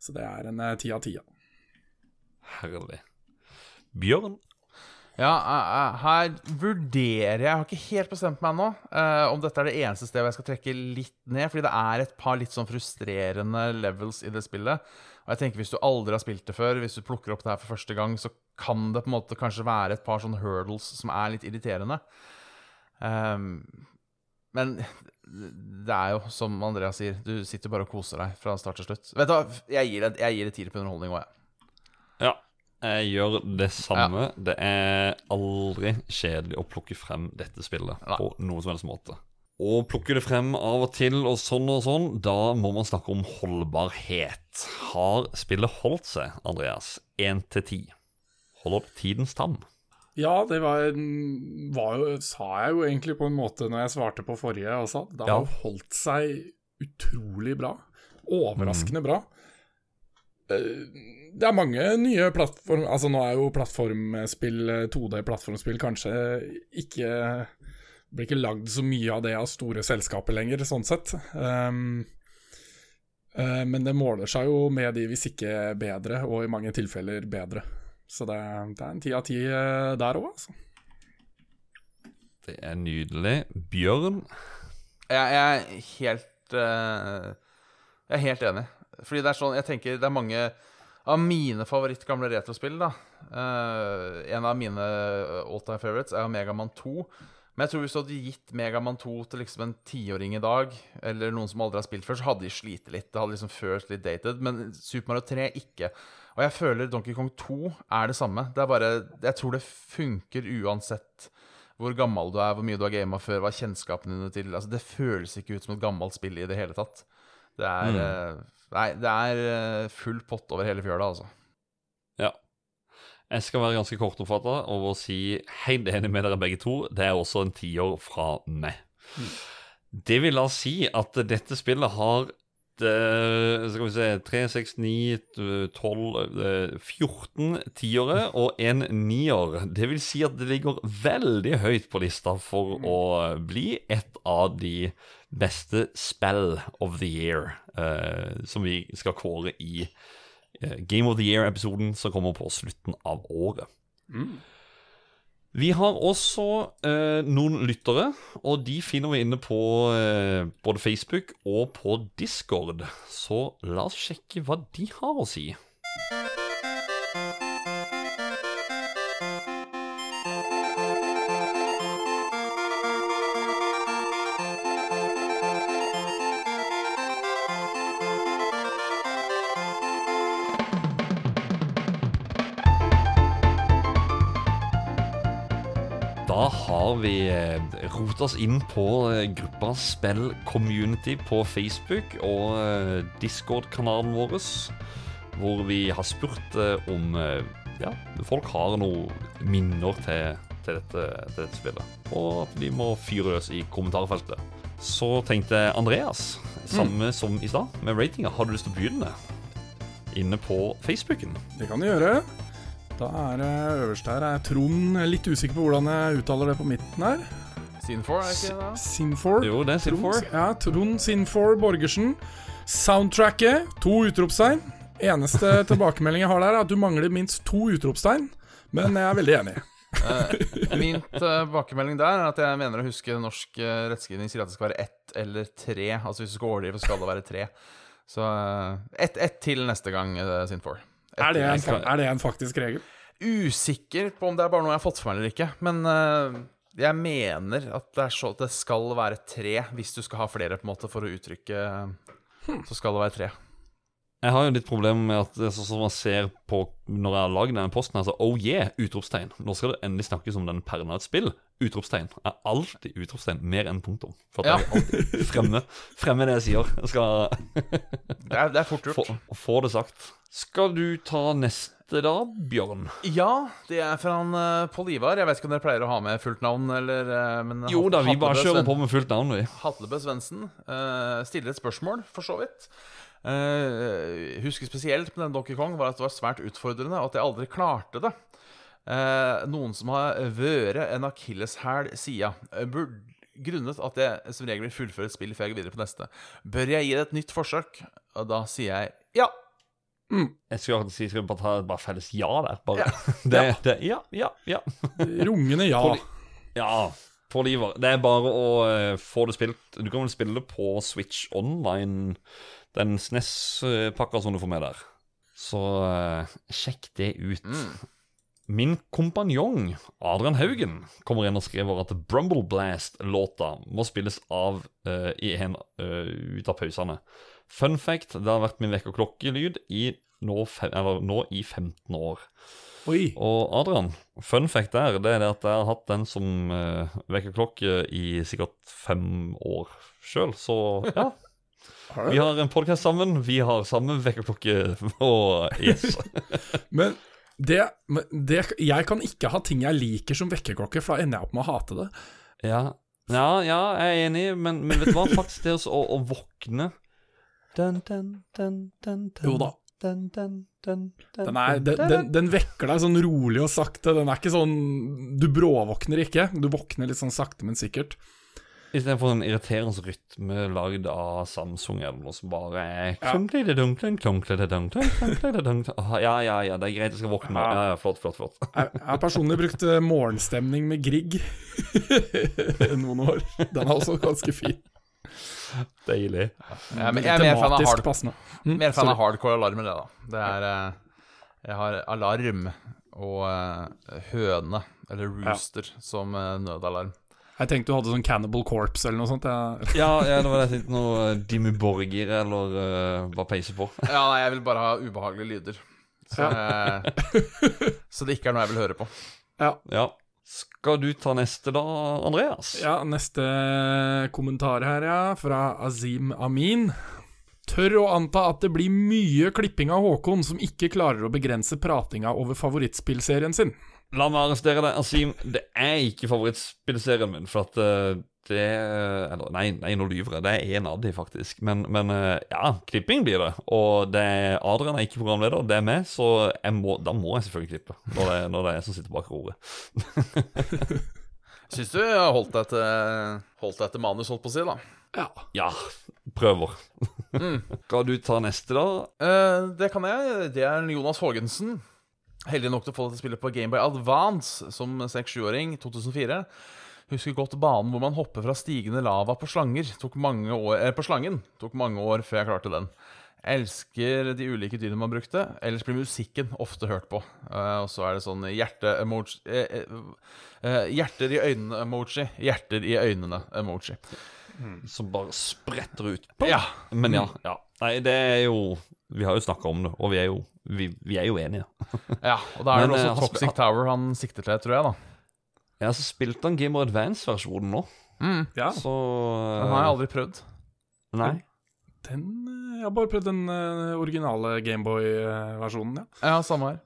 Så det er en ti av ti. Herlig. Bjørn? Ja, eh, eh, her vurderer jeg Jeg har ikke helt bestemt meg ennå uh, om dette er det eneste stedet jeg skal trekke litt ned, fordi det er et par litt sånn frustrerende levels i det spillet. Og jeg tenker Hvis du aldri har spilt det før, hvis du plukker opp det her for første gang, så kan det på en måte kanskje være et par sånne hurdles som er litt irriterende. Um, men det er jo som Andreas sier, du sitter bare og koser deg fra start til slutt. Vet du hva, jeg gir det, jeg på underholdning òg, jeg. Ja. Jeg gjør det samme. Det er aldri kjedelig å plukke frem dette spillet Nei. på noen som helst måte. Og plukke det frem av og til og sånn og sånn, da må man snakke om holdbarhet. Har spillet holdt seg, Andreas? Én til ti. Hold opp tidens tann? Ja, det var, var jo, sa jeg jo egentlig på en måte når jeg svarte på forrige også. Det har Ja. holdt seg utrolig bra. Overraskende bra. Eh, Det er mange nye plattform... Altså nå er jo plattformspill, 2D-plattformspill kanskje ikke Blir ikke lagd så mye av det av store selskaper lenger, sånn sett. Um, uh, men det måler seg jo med de, hvis ikke bedre, og i mange tilfeller bedre. Så det, det er en ti av ti eh, der òg, altså. Det er nydelig. Bjørn? Jeg, jeg er helt uh, Jeg er helt enig. Fordi det er sånn Jeg tenker det er mange av mine favoritt gamle retrospill, da. uh, en av mine all time favorites er Megaman 2. Men jeg tror hvis du hadde gitt Megaman 2 til liksom en tiåring i dag, eller noen som aldri har spilt før, så hadde de slitt litt. Det hadde liksom følt litt dated. Men Super Mario 3 ikke. Og jeg føler Donkey Kong 2 er det samme. Det er bare Jeg tror det funker uansett hvor gammel du er, hvor mye du har gama før, hva kjennskapen kjennskapene dine til Altså, Det føles ikke ut som et gammelt spill i det hele tatt. Det er eh, Nei, det er eh, full pott over hele fjøla, altså. Ja. Jeg skal være ganske kortoppfatta og si helt enig med dere begge to. Det er også en tiår fra meg. Det vil da si at dette spillet har det, Skal vi se 3, 6, 9, 12 eh, 14 tiere og en nier. Det vil si at det ligger veldig høyt på lista for å bli et av de beste spill of the year uh, som vi skal kåre i uh, Game of the Year-episoden som kommer på slutten av året. Vi har også uh, noen lyttere, og de finner vi inne på både Facebook og på Discord. Så la oss sjekke hva de har å si. Har vi rota oss inn på eh, gruppa Spill Community på Facebook og eh, Discord-kanalen vår, hvor vi har spurt eh, om eh, ja, folk har noen minner til, til, dette, til dette spillet. Og at de må fyre løs i kommentarfeltet. Så tenkte Andreas, samme som i stad, med ratinga, har du lyst til å begynne? Inne på Facebooken. Det kan du gjøre. Da er det øverst her er Trond Jeg er litt usikker på hvordan jeg uttaler det på midten her. Sinfor, 4, er ikke det? Sinfor. Jo, det er Sinfor. Trond, ja, Trond Sinfor Borgersen. Soundtracket, to utropstegn. Eneste tilbakemelding jeg har der, er at du mangler minst to utropstegn. Men jeg er veldig enig. Eh, Min tilbakemelding der er at jeg mener å huske norsk eh, rettskrivning sier at det skal være ett eller tre. Altså hvis du skal overdrive, skal det være tre. Så eh, ett et til neste gang, Sin 4. Er det, en, er det en faktisk regel? Usikker på om det er bare noe jeg har fått for meg eller ikke. Men uh, jeg mener at det, er så, det skal være tre hvis du skal ha flere på en måte for å uttrykke Så skal det være tre. Jeg har jo litt problemer med at det er sånn som man ser på når jeg har lagd denne posten. Altså, oh yeah, utropstegn. Nå skal det endelig snakkes om den perna et spill. Utropstegn er alltid utropstegn, mer enn punktum. For at Ja. jeg alltid fremme, fremme det jeg sier. Jeg skal Det er, det er fort få, gjort. få det sagt. Skal du ta neste da, Bjørn? Ja, det er fra han uh, Pål Ivar. Jeg vet ikke om dere pleier å ha med fullt navn, eller uh, men Jo da, vi bare kjører på med fullt navn, vi. Hatlebø Svendsen uh, stiller et spørsmål, for så vidt. Eh, husker spesielt med den Donkey Kong var at det var svært utfordrende, og at jeg aldri klarte det. Uh, noen som har vært en akilleshæl sida. Eh, grunnet at jeg som regel vil fullføre et spill før jeg går videre på neste. Bør jeg gi det et nytt forsøk? Og da sier jeg ja. Jeg skulle si, skal vi bare ta bare felles ja der. Bare. Det, det, ja, ja, ja. Rungende ja. Ja. Det er bare å få det spilt Du kan vel spille det på Switch Online, den SNES-pakka som du får med der. Så eh, sjekk det ut. Min kompanjong, Adrian Haugen, kommer inn og skriver at Brumble Blast-låta må spilles av eh, i en, eh, ut av pausene. Fun fact, det har vært min vekkerklokkelyd i nå, fem, nå i 15 år. Oi. Og Adrian, fun fact der, det er det at jeg har hatt den som uh, vekkerklokke i sikkert fem år sjøl, så ja. Vi har en podkast sammen, vi har samme vekkerklokke, og yes. Men det, det Jeg kan ikke ha ting jeg liker som vekkerklokke, for da ender jeg opp med å hate det. Ja, ja, ja jeg er enig, men, men vet du hva? Faktisk det å, å våkne dun, dun, dun, Jo da. Den, den, Den, er, den vekker deg sånn rolig og sakte. Den er ikke sånn Du bråvåkner ikke. Du våkner litt sånn sakte, men sikkert. Istedenfor en irriterende rytme lagd av Samsung eller noe som bare er Ja. Ah, Ja, ja, ja, det er greit, jeg skal våkne. Ja, ja, flott, flott, flott. Jeg har personlig brukt eh, morgenstemning med Grieg noen år. Den er også ganske fin. Deilig. Jeg er, jeg er mer fan av hard, passende. Mm, mer fan av hardcore alarmer, det, da. Det er eh, Jeg har alarm og eh, høne, eller rooster, som eh, nødalarm. Jeg tenkte du hadde sånn Cannibal Corpse eller noe sånt. Jeg, Ja, ja, det var det jeg tenkte. Noe Dimmu Borgir eller uh, bare peise på. Ja, nei, jeg vil bare ha ubehagelige lyder. Så, eh, så det ikke er noe jeg vil høre på. ja. Ja. Skal du ta neste, da, Andreas? ja, neste kommentar her, ja, fra Azim Amin. Tør å anta at det blir mye klipping av Håkon som ikke klarer å begrense pratinga over favorittspillserien sin. La meg arrestere deg, Asim. Det er ikke favorittspillserien min. For at eh, det Eller nei, nei nå lyver jeg. Det er én av de, faktisk. Men, men eh, ja, klipping blir det. Og det er Adrian er ikke programleder, det er meg, så jeg må, da må jeg selvfølgelig klippe. Når det, når det er jeg som sitter bak roret. Syns du holdt deg til, holdt deg til manus, holdt på å si, da. Ja. Ja, prøver. Skal du ta neste, da? Eh, det kan jeg. Det er Jonas Haagensen. Heldig nok til å få dette spillet på Gameboy Advance som 6-7-åring 2004. Husker godt banen hvor man hopper fra stigende lava på slanger. Tok mange år, eh, på slangen. Tok mange år før jeg klarte den. Elsker de ulike dyrene man brukte. Ellers blir musikken ofte hørt på. Uh, og så er det sånn hjerte-emoji eh, eh, eh, Hjerter i øynene-emoji. Hjerter i øynene-emoji. Som bare spretter ut. Ja. Men ja. ja. Nei, det er jo Vi har jo snakka om det, og vi er jo, vi, vi er jo enige. ja. Og da er det eh, også han Toxic Tower han sikter til, tror jeg, da. Ja, så spilte han Game of Advance-versjonen nå, ja. så Den har jeg aldri prøvd. Nei. Den eh, Jeg har bare prøvd den eh, originale Gameboy-versjonen, ja. Ja, samme her.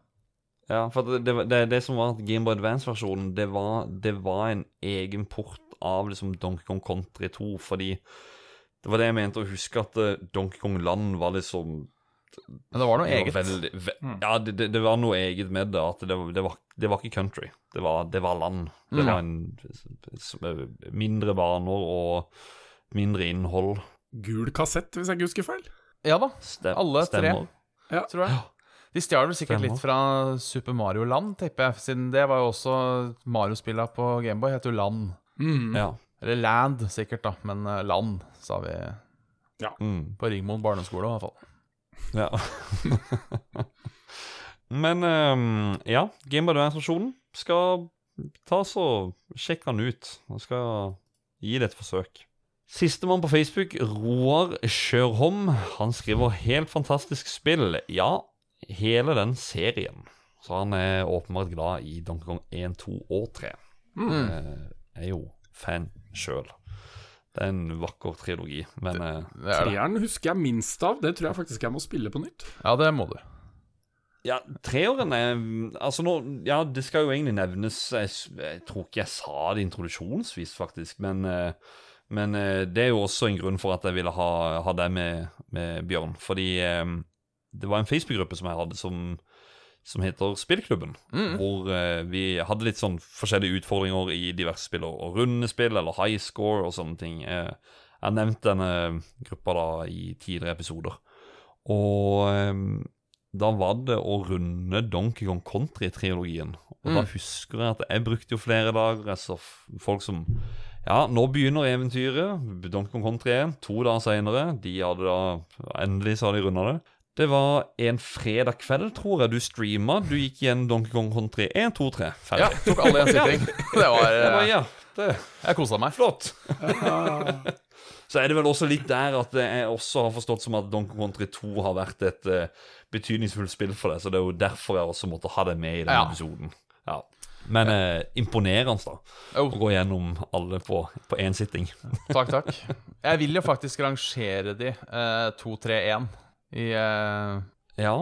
Ja, for det, det, det, det som var at Game Boy Advance-versjonen, det, var- det var en egen port av liksom Donkey Kong Country 2, fordi det var det jeg mente å huske at eh, Donkey Kong Land var liksom Men det var noe det var eget. veldig, ve ja, det, det, det var noe eget med det. At det, det, var, det var ikke country. Det var, det var land. Det Mm. var en mindre baner og mindre innhold. Gul kassett, hvis jeg ikke husker feil. Ja da, Stem, Alle tre. stemmer. tror jeg. De stjal vel sikkert Stemmer. litt fra Super Mario Land, tipper jeg. Siden det var jo også Mario-spilla på Gameboy. Het jo Land. Mm. Ja. Eller Land, sikkert, da. Men eh, Land, sa vi Mm. på Ringmoen barneskole, i hvert fall. Ja. Men um, ja, Game of Advance-versjonen skal ta så sjekke den ut. Jeg skal gi det et forsøk. Sistemann på Facebook, Roar Sjørholm, han skriver 'helt fantastisk spill'. Ja, hele den serien. Så han er åpenbart glad i Donkey Kong 1, 2 og 3. Mm. Jeg er jo fan sjøl. Det er en vakker trilogi, men eh, Det er det. Treeren husker jeg minst av. Det tror jeg faktisk jeg må spille på nytt. Ja, det må du. Ja, treåren er Altså nå Ja, det skal jo egentlig nevnes Jeg, jeg tror ikke jeg sa det introduksjonsvis, faktisk, men eh, Men eh, det er jo også en grunn for at jeg ville ha, ha deg med, med Bjørn. Fordi det var en Facebook-gruppe som jeg hadde som som heter Spillklubben. Mm. Hvor eh, vi hadde litt sånn forskjellige utfordringer i diverse spill, og rundespill eller high score og sånne ting. Eh, jeg har nevnt denne gruppa da i tidligere episoder. Og eh, da var det å runde Donkey Kong Country-trilogien. Og da Mm. husker jeg at jeg brukte jo flere dager. Jeg så f- folk som Ja, nå begynner eventyret. Donkey Kong Country 1. To dager seinere. De hadde da Endelig så hadde de runda det. Det var en fredag kveld, tror jeg, du streama. Du gikk igjen Donkey Kong Country 1, 2, 3. Ferdig. Ja, tok alle én en sitting. Det var bare, eh, ja, det Jeg kosa meg. Flott. Så er det vel også litt der at jeg også har forstått som at Donkey Kong Country 2 har vært et uh, betydningsfullt spill for deg, så det er jo derfor jeg også måtte ha det med i denne Ja. episoden. Ja. Men eh, imponerende, da. Oh, Å gå gjennom alle på én sitting. takk, takk. Jeg vil jo faktisk rangere de eh, 2-3-1 i uh... Ja.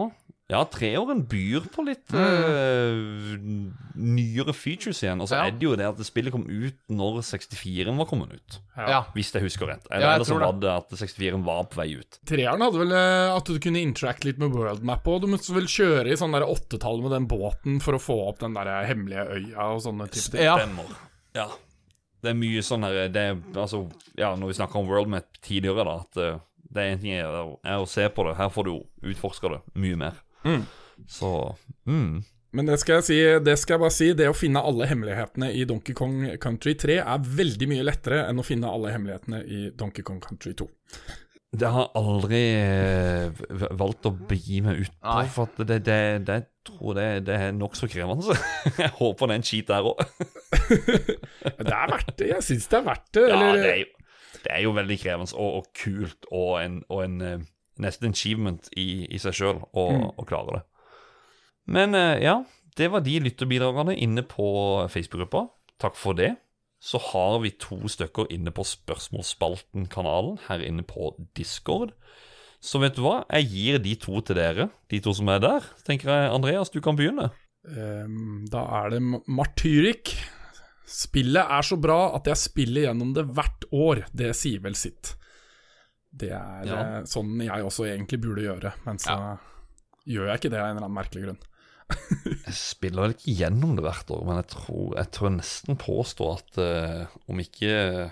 ja, treåren byr på litt eh, nyere features igjen. Og så Ja. er det jo det at spillet kom ut når 64-en var kommet ut. Ja. Hvis jeg husker rett. Eller, ja, eller så var det at 64-en var på vei ut. Treeren hadde vel eh, at du kunne interacte litt med worldmap, og du måtte vel kjøre i sånn åttetall med den båten for å få opp den der hemmelige øya og sånne type ting. Ja. Stemmer. Ja. Det er mye sånn her det er, altså, Ja, når vi snakka om WorldMap tidligere, da, at det er en ting er, er å se på det. Her får du utforska det mye mer. Mm. Så mm. Men det skal, jeg si, det skal jeg bare si, det å finne alle hemmelighetene i Donkey Kong Country 3 er veldig mye lettere enn å finne alle hemmelighetene i Donkey Kong Country 2. Det har jeg aldri eh, valgt å begi meg ut på, for det, det, det jeg det, det er nokså krevende. Jeg håper det er en cheat der òg. Det er verdt det. Jeg syns det er verdt det. Ja, det er, jo, det er jo veldig krevende og, og kult, og en, og en nesten en achievement i, i seg sjøl å, Mm. klare det. Men eh, ja, det var de lytterbidragene inne på Facebook-gruppa. Takk for det. Så har vi to stykker inne på Spørsmålsspalten-kanalen her inne på Discord. Så vet du hva, jeg gir de to til dere, de to som er der. Så tenker jeg, Andreas, du kan begynne. Um, da er det Martyrik. Spillet er så bra at jeg spiller gjennom det hvert år. Det sier vel sitt. Det er Ja. eh, sånn jeg også egentlig burde gjøre, men så gjør jeg ikke det av en eller annen merkelig grunn. Jeg spiller vel ikke gjennom det hvert år, men jeg tror jeg tror nesten påstå at uh, om ikke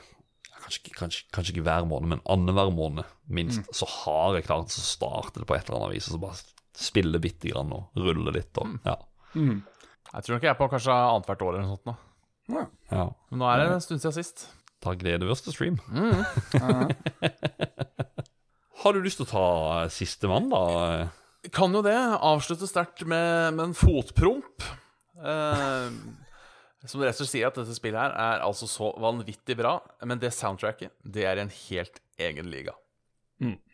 kanskje, kanskje, kanskje ikke hver måned, men annenhver måned minst, så har jeg klart å starte det på et eller annet vis. Og så bare spille bitte grann og rulle litt. Og, ja. Jeg tror nok jeg er på kanskje annethvert år eller noe sånt nå. Ja. ja. Men nå er det en stund siden sist. Da gleder vi oss til stream. har du lyst til å ta sistemann, da? Kan jo det. Avslutte sterkt med, med en fotpromp. Eh, som rett og slett sier at dette spillet her er altså så vanvittig bra, men det soundtracket, det er i en helt egen liga.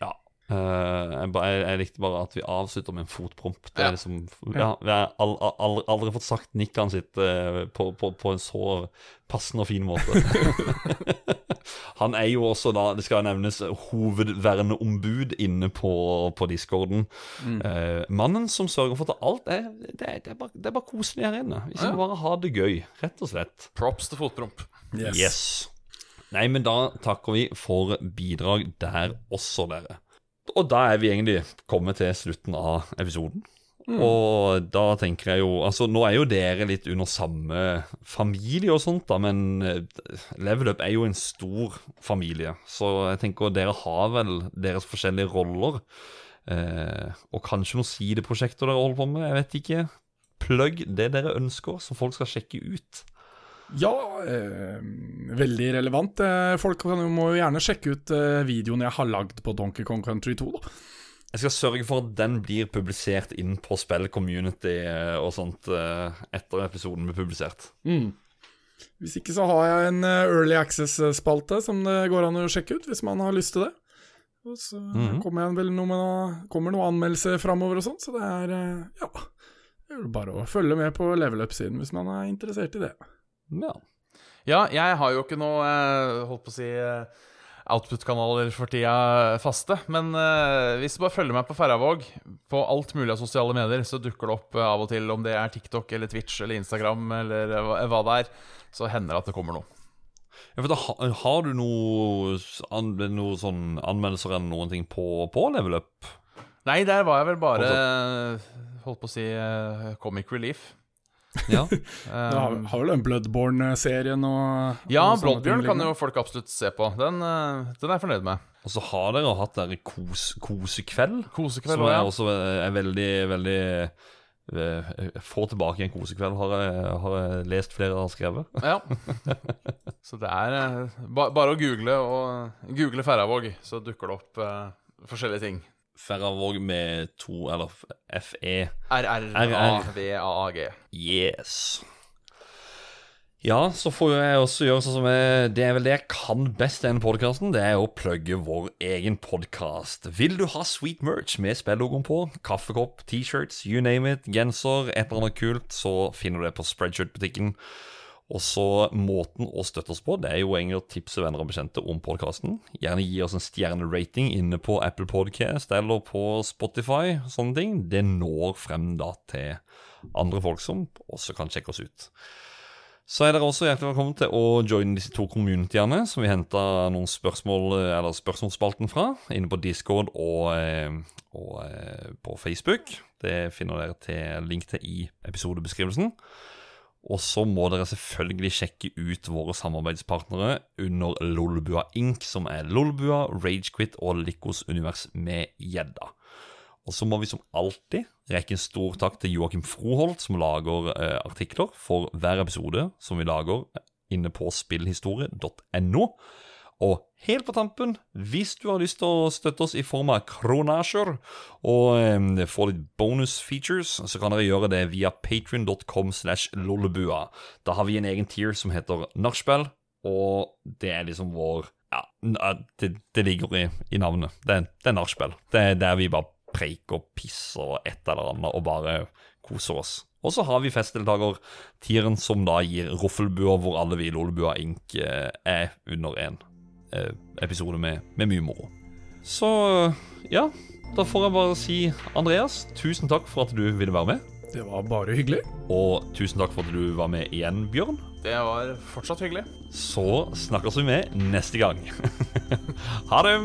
Ja. Eh, jeg, jeg, jeg likte bare at vi avslutter med en fotpromp. Det er Ja. liksom Ja, vi har all, all, aldri, aldri fått sagt nikkene sitt eh, på, på, på en så passende og fin måte. Han er jo også da, det skal nevnes, hovedverneombud inne på, på discorden. Eh, mannen som sørger for at alt er Det er, det er, bare, det er bare koselig her inne. Vi skal Ja. bare ha det gøy, rett og slett. Props til fotpromp. Yes. Nei, men da takker vi for bidrag der også, dere. Og da er vi egentlig kommet til slutten av episoden. Og da tenker jeg jo Altså, nå er jo dere litt under samme familie og sånt, da, men eh, Level Up er jo en stor familie. Så jeg tenker dere har vel deres forskjellige roller. Eh, og kanskje noen sideprosjekter dere holder på med. Jeg vet ikke. Plugg det dere ønsker, som folk skal sjekke ut. Ja, eh, veldig relevant. Eh, folk må jo gjerne sjekke ut eh, videoen jeg har lagd på Donkey Kong Country 2. Da. Jeg skal sørge for at den blir publisert inn på spill-community eh, og sånt etter episoden blir publisert. Hvis ikke så har jeg en Early Access-spalte som det går an å sjekke ut, hvis man har lyst til det. Og så kommer jeg vel noe med noe, kommer noen anmeldelser framover og sånt, så det er ja. Det er bare å følge med på level up-siden hvis man er interessert i det. Ja. Ja, jeg har jo ikke noe eh, holdt på å si eh, output-kanaler for tida faste. Men eh, hvis du bare følger meg på Færravåg på alt mulig av sosiale medier, så dukker det opp av og til, om det er TikTok eller Twitch eller Instagram eller hva, det er, så hender det at det kommer noe. Ja, for da, ha- har du noen an, noe sånn anmeldelser eller noen ting på, på Level Up? Nei, der var jeg vel bare Holdt på å si Comic Relief. Ja. Du Eh, har, har vel den Bloodborne-serien og ja, og sånne Bloodbjørn kan jo folk absolutt se på. Den, eh, den er jeg fornøyd med. Og så har dere hatt der kos, kosekveld, Kosekveld som er ja. også er veldig, veldig eh, Få tilbake en kosekveld, har jeg, har jeg lest flere har skrevet. Ja. Så det er eh, ba bare å google og google Færravåg, så dukker det opp uh, forskjellige ting. Ferravåg med to, eller FE. RRAVAAG. Yes. Ja, så får jeg også gjøre sånn som jeg, Det er vel det jeg kan best i denne podkasten. Det er å plugge vår egen podkast. Vil du ha sweet merch med spillogoen på, kaffekopp, T-shirts, you name it, genser, et eller annet kult, så finner du det på Spreadshirt-butikken. Og så Måten å støtte oss på det er jo egentlig å tipse venner og bekjente om podkasten. Gjerne gi oss en stjernerating inne på Apple Podcast eller på Spotify. Sånne ting. Det når frem da til andre folk som også kan sjekke oss ut. Så er dere også hjertelig velkommen til å joine disse to communityene som vi henta noen spørsmål spørsmålsspalten fra, inne på Discord og, eh, og eh, på Facebook. Det finner dere til link til i episodebeskrivelsen. Og så må dere selvfølgelig sjekke ut våre samarbeidspartnere under Lolbua Inc., som er Lolbua, Ragequit og Likos univers med gjedda. Og så må vi som alltid rekke en stor takk til Joakim Froholt, som lager eh, artikler for hver episode som vi lager inne på spillhistorie.no. Og helt på tampen, hvis du har lyst til å støtte oss i form av kronasjer og eh, få litt bonus features, så kan dere gjøre det via patrion.com slash lollebua. Da har vi en egen tier som heter nachspiel, og det er liksom vår Ja, det, det ligger i, i navnet. Det, det er nachspiel. Det er der vi bare preiker og pisser og et eller annet og bare koser oss. Og så har vi festdeltaker-tieren som da gir roffelbua, hvor alle vi i Lollebua Inc. eh, er under eh, episode med, med mye moro. Så ja, da får jeg bare si Andreas, tusen takk for at du ville være med. Det var bare hyggelig. Og tusen takk for at du var med igjen, Bjørn. Det var fortsatt hyggelig. Så snakkes vi med neste gang. ha det!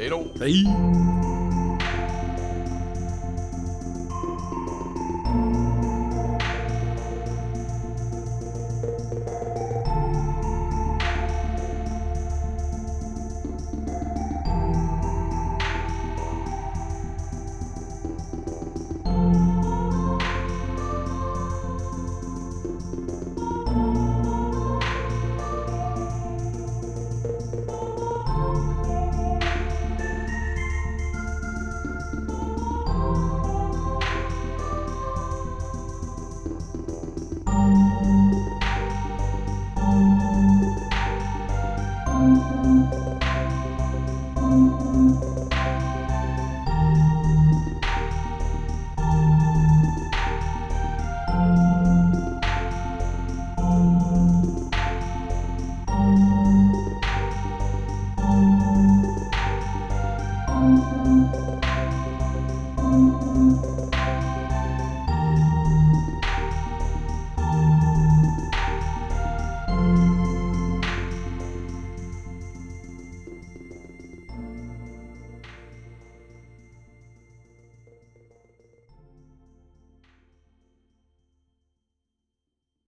Hei då. Hei.